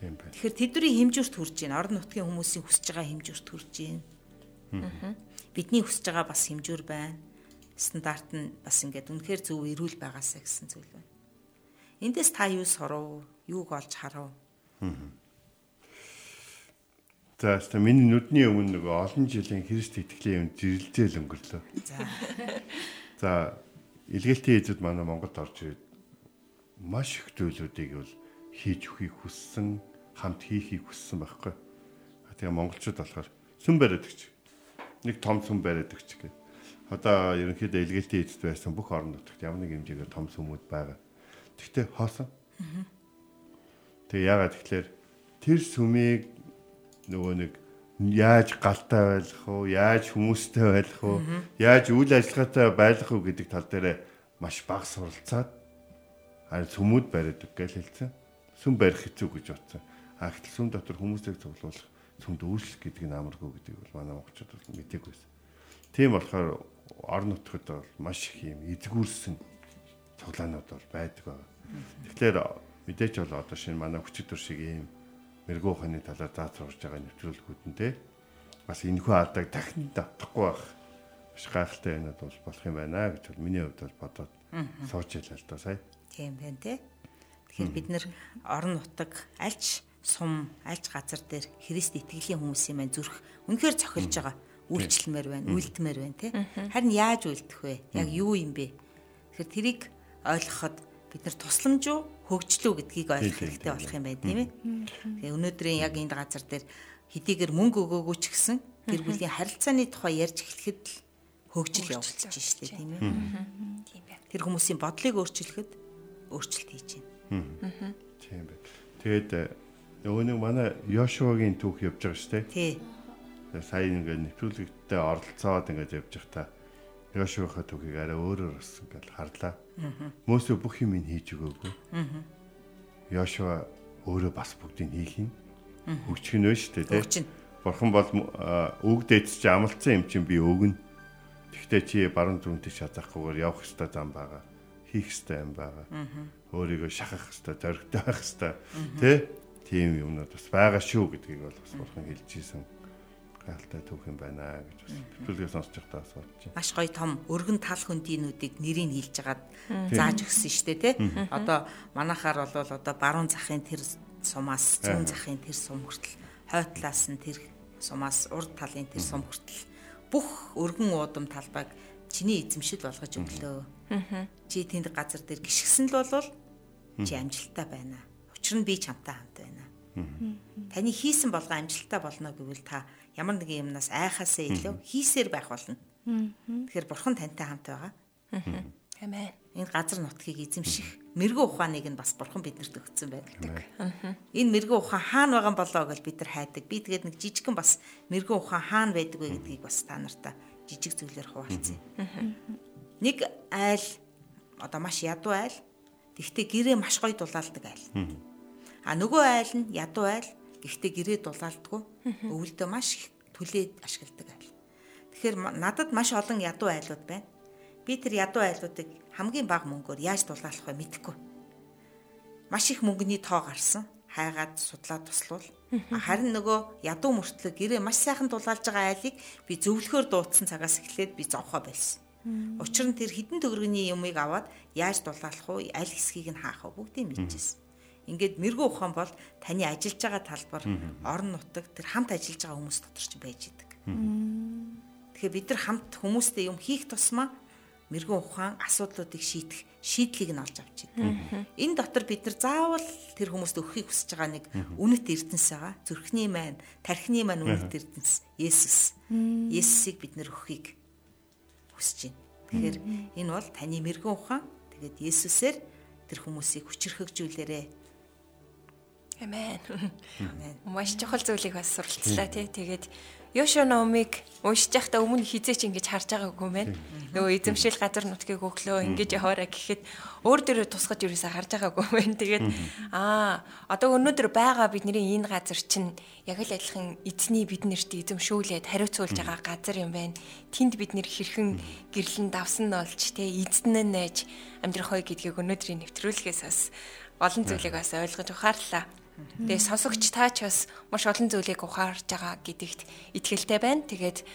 E: Тийм байна.
C: Тэгэхээр тэдний хэмжүүрт хүрж ийн орон нутгийн хүмүүсийн хүсэж байгаа хэмжүүрт хүрж ийн. Бидний хүсэж байгаа бас хэмжүүр байна. Стандарт нь бас ингээд үнэхээр зөв эрүүл байгаасаа гэсэн зүйл байна. Эндээс та юу сурав? Юуг олж харав?
E: За хэвээ миний нүдний өмнө нөгөө олон жилийн Христ итгэлийн юм зэрэлзэл өнгөрлөө.
C: За.
E: За илгээлтийн эзэд манай Монголд орж ирээд маш их зүйлүүдийг бол хийж өгөхийг хүссэн, хамт хийхийг хүссэн байхгүй. Тэгээ монголчууд болохоор сүм бариад өгч. Нэг том сүм бариад өгч гэх. Одоо ерөнхийдөө илгээлтийн эзэд байсан бүх орон нутагт ямар нэг хэмжээгээр том сүмүүд байгаа. Тэгтээ хоосон. Тэгээ яагаад тэгэхээр тэр сүмийг нөгөө нэг яаж галтай байх уу, яаж хүмүүстэй байх уу, яаж үйл ажиллагаатай байх уу гэдэг тал дээр маш бага суралцаад харин сүмүүд бариад гэж хэлсэн. Сүм барих хэцүү гэж бодсон. А гэтэл сүм дотор хүмүүсийг цуглуулах, сүмд үйлчлэх гэдэг нь амаргүй гэдэг бол манай монголчууд бол мтэггүй байсан. Тийм болохоор орон нутгад бол маш их юм эзгүүрсэн цуглаанууд бол байдаг байгаа. Тэгэхээр мэдээч бол одоо шинэ манай хүчит төр шиг ийм мэрэгүү ухааны талаар заацруулж байгаа нэвтрүүлгүүд нь те бас энэхүү алдааг дахин давтахгүй байх маш гайхалтай байнад бол болох юм байна гэж бол миний хувьд бол бодоод сууж ялаа л да сая.
C: Тийм байна те. Тэгэхээр бид нэр орон нутаг альч сум альч газар дээр Христ итгэлийн хүмүүсийн маань зүрх үнэхээр цохилж байгаа үйлчлэмээр байна, үйлдмээр байна те. Харин яаж үйлдэх вэ? Яг юу юм бэ? Тэгэхээр тэрийг ойлгоход бид нар тусламж уу хөгжлөө гэдгийг ойлгох хэрэгтэй болох юм байна тийм ээ. Тэгээ өнөөдрийн яг энэ газар дээр хэдийгээр мөнгө өгөөгүй ч гэсэн гэр бүлийн харилцааны тухай ярьж эхлэхэд л хөгжил явуулчих штеп тийм ээ. Тийм байна. Тэр хүмүүсийн бодлыг өөрчилөхөд өөрчлөлт хийж
E: байна. Тийм байна. Тэгээд э, нөгөө нэг манай Йошуагийн түүх явж байгаа штеп.
C: Тий.
E: Сая ингээд нэвтрүүлэгтээ оролцоод ингээд явж байхдаа Йошуаха түүхийг арай өөрөөр болсон гэж харлаа. Мөсө бүх юм ин хийж өгөөгүй. Йошуа өөрөө бас бүгдийг хийх юм. Хөгжих нь шүү дээ, тийм. Бурхан бол үг дээдч амлцсан юм чинь би өгнө. Тэгтээ чи баруун зүгтээ шатахгүйгээр явах ёстой зам байгаа. Хийх ёстой юм байгаа. Өөрийгөө шахах ёстой, зоригтой байх ёстой. Тэ? Тийм юмнууд бас байгаа шүү гэдгийг бол бас бурхан хэлж ийсэн гайлтай түүх юм байна гэж бас бичлэгээ сонсож байхдаа бодож байна.
C: Маш гоё том өргөн тал хөндийнүүдийг нэрийг хэлж агаад зааж өгсөн шүү дээ тий. Одоо манахаар бол одоо баруун захын тэр сумаас зүүн захын тэр сум хүртэл хойтлаас нь тэр сумаас урд талын тэр сум хүртэл бүх өргөн уудам талбайг чиний эзэмшил болгож өглөө. Чи тэнд газар дээр гიშгсэн л болвол чи амжилттай байна. Учир нь би чамтай хамт. Таны хийсэн болгоо амжилттай болно гэвэл та ямар нэгэн юмнаас айхаасаа илүү хийсээр байх болно. Тэгэхээр бурхан тантай хамт байгаа.
D: Амен.
C: Энэ газар нутгийг эзэмших мэрэгэн ухааныг нь бас бурхан бидэнд өгсөн байдаг. Энэ мэрэгэн ухаан хаана байгаа болоо гэж бид нар хайдаг. Би тэгээд нэг жижигхэн бас мэрэгэн ухаан хаана байдаг вэ гэдгийг бас та нартай жижиг зүйлээр хуваалцъя. Нэг айл одоо маш ядуу айл. Тэгвэл гэрээ маш гоё дулаалдаг айл. А нөгөө айл нь ядуу айл Гэхдээ гэрээ дулаалдгүй. Өвөлдөө маш их төлөө ашигладаг айл. Тэгэхээр надад маш олон ядуу айлууд байна. Би тэр ядуу айлуудыг хамгийн бага мөнгөөр яаж дулаалах вэ мэдэхгүй. Маш их мөнгөний тоо гарсан. Хайгаад судлаад туслуул. Харин нөгөө ядуу мөртлөө гэрээ маш сайхан дулаалж байгаа айлыг би зөвлөхөөр дуудсан цагаас эхлээд би зовхоо байсан. Учир нь тэр хідэн төгрөгийн юмыг аваад яаж дулаалах вэ? Аль хэсгийг нь хаах вэ? Бүгдийг мэдчихсэн. Ингээд мэрэгүү ухаан бол таны ажиллаж байгаа талбар орон нутаг тэр хамт ажиллаж байгаа хүмүүс дотор ч байж идэг. Тэгэхээр бид нар хамт хүмүүстэй юм хийх тусмаа мэрэгэн ухаан асуудлуудыг шийдэх шийдлийг нь олж авч идэг. Энэ дотор бид нар заавал тэр хүмүүст өгөхийг хүсэж байгаа нэг үнэт эрдэнэс байгаа. Зүрхний маань, тархины маань үнэт эрдэнэс Есүс. Есүсийг бид нар өгөхийг хүсэж байна. Тэгэхээр энэ бол таны мэрэгэн ухаан. Тэгээд Есүсээр тэр хүмүүсийг хүчрхэгжүүлээрэ
D: Амен. Маш чухал зүйлийг бас суралцлаа тий. Тэгээд Йошо номыг уншиж байхдаа өмнө хизээч ингэж харж байгаагүй мэн. Нөгөө эзэмшил газар нутгийг өглөө ингэж яваараа гэхэд өөр дөрөө тусгаж юусаа харж байгаагүй мэн. Тэгээд аа одоо өнөөдөр байгаа бидний энэ газар чинь яг л адилхан эзний биднэрт эзэмшүүлээд хариуцуулж байгаа газар юм байна. Тэнд бид нэр хэрхэн гэрлэн давсан нь олж тий эзэн нь нээж амьдрах хой гэдгийг өнөөдрийн нэвтрүүлгээс бас олон зүйлийг бас ойлгож ухаарлаа. Тэгээ сонсогч та ч бас маш олон зүйлийг ухаарж байгаа гэдэгт итгэлтэй байна. Тэгээд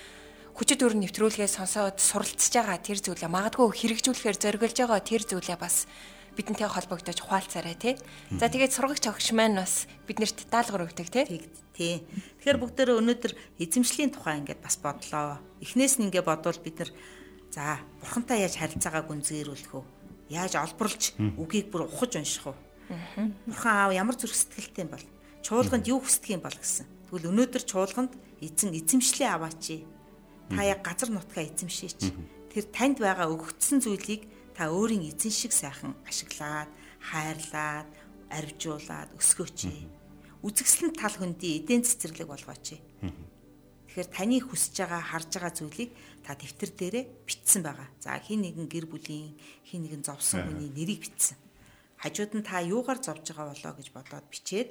D: хүчит өр нэвтрүүлгээ сонсоод суралцж байгаа тэр зүйлээ магадгүй хэрэгжүүлэхээр зориулж байгаа тэр зүйлээ бас бидэнтэй холбогдож ухаалцаарай тий. За тэгээд сургагч огш маань бас биднэрт даалгавар өгдөг тий.
C: Тий. Тэгэхээр бүгдөө өнөөдөр эзэмшлийн тухай ингээд бас бодлоо. Эхнээс нь ингээд бодвол бид нар за бурхантай яаж харилцаагаа гүнзгийрүүлэх вэ? Яаж олборлж үгийг бүр ухаж унших вэ? Бурхан аав ямар зүрх сэтгэлтэй юм бол чуулганд юу хүсдэг юм бол гэсэн. Тэгвэл өнөөдөр чуулганд эзэн эзэмшлээ аваач. Та яг газар нутгаа эзэмшээч. Тэр танд байгаа өгөгдсөн зүйлийг та өөрийн эзэн шиг сайхан ашиглаад, хайрлаад, арвжуулаад өсгөөч. Үзэгсэлэн тал хөндий эдийн цэцэрлэг болгооч. Тэгэхээр таны хүсэж байгаа, харж байгаа зүйлийг та дэвтэр дээрээ бичсэн байгаа. За хин нэгэн гэр бүлийн, хин нэгэн зовсон хүний нэрийг бичсэн хажууд нь та юугаар зовж байгаа болоо гэж бодоод бичээд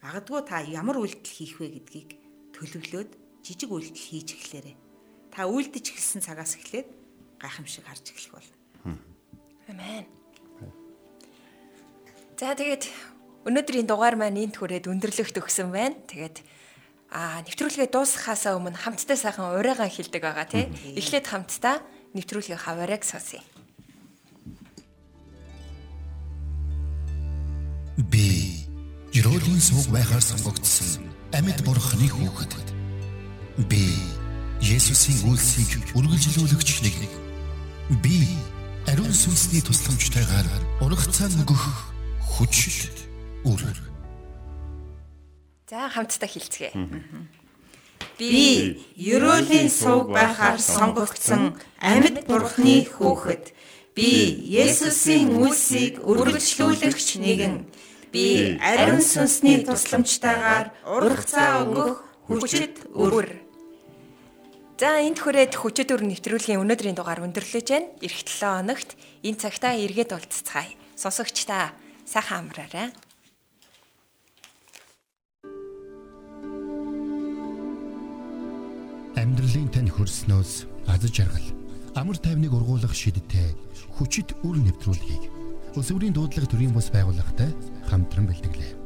C: магадгүй та ямар үйлдэл хийх вэ гэдгийг төлөвлөөд жижиг үйлдэл хийж эхлээрэй. Та үйлдэж эхэлсэн цагаас эхлээд гайхамшиг харж эхлэх болно.
D: Амен. За тэгээд өнөөдрийн дугаар маань энд хүрээд өндөрлөгт өгсөн байна. Тэгээд аа нэвтрүүлгээ дуусгахаасаа өмнө хамтдаа сайхан урайгаа хилдэг байгаа тий. Эхлээд хамтдаа нэвтрүүлгийн хаваарыг сонсъё.
J: Ерөөлийн сүг байхаар сонгогдсон амьд бурхны хүүхэд. Би Есүсийн үлсийг үргэлжлүүлэгч нэг. Би ариун сүнсний тусламжтайгаар урагцаа нөгөх хүч үр.
D: За хамтдаа хэлцгээе.
C: Би Ерөөлийн сүг байхаар сонгогдсон амьд бурхны хүүхэд. Би Есүсийн үлсийг үргэлжлүүлэгч нэгэн би ариун сүнсний тусламжтайгаар ургацаа өгөх хүчит өр.
D: За энд хүрээд хүчит өр нэвтрүүлгийн өнөөдрийн дугаар өндөрлөж байна. Ирэх 7 хоногт энэ цагтаа эргээд уулзцгаая. Сонсогч та сайхан амраарай.
J: Амьдралын тань хөрснөөс аз жаргал амар тайвныг ургуулах шидтэй хүчит үр нэвтрүүлгийг өсвөрийн дуудлага төрийн бас байгууллагатай хамтран бэлтгэлээ.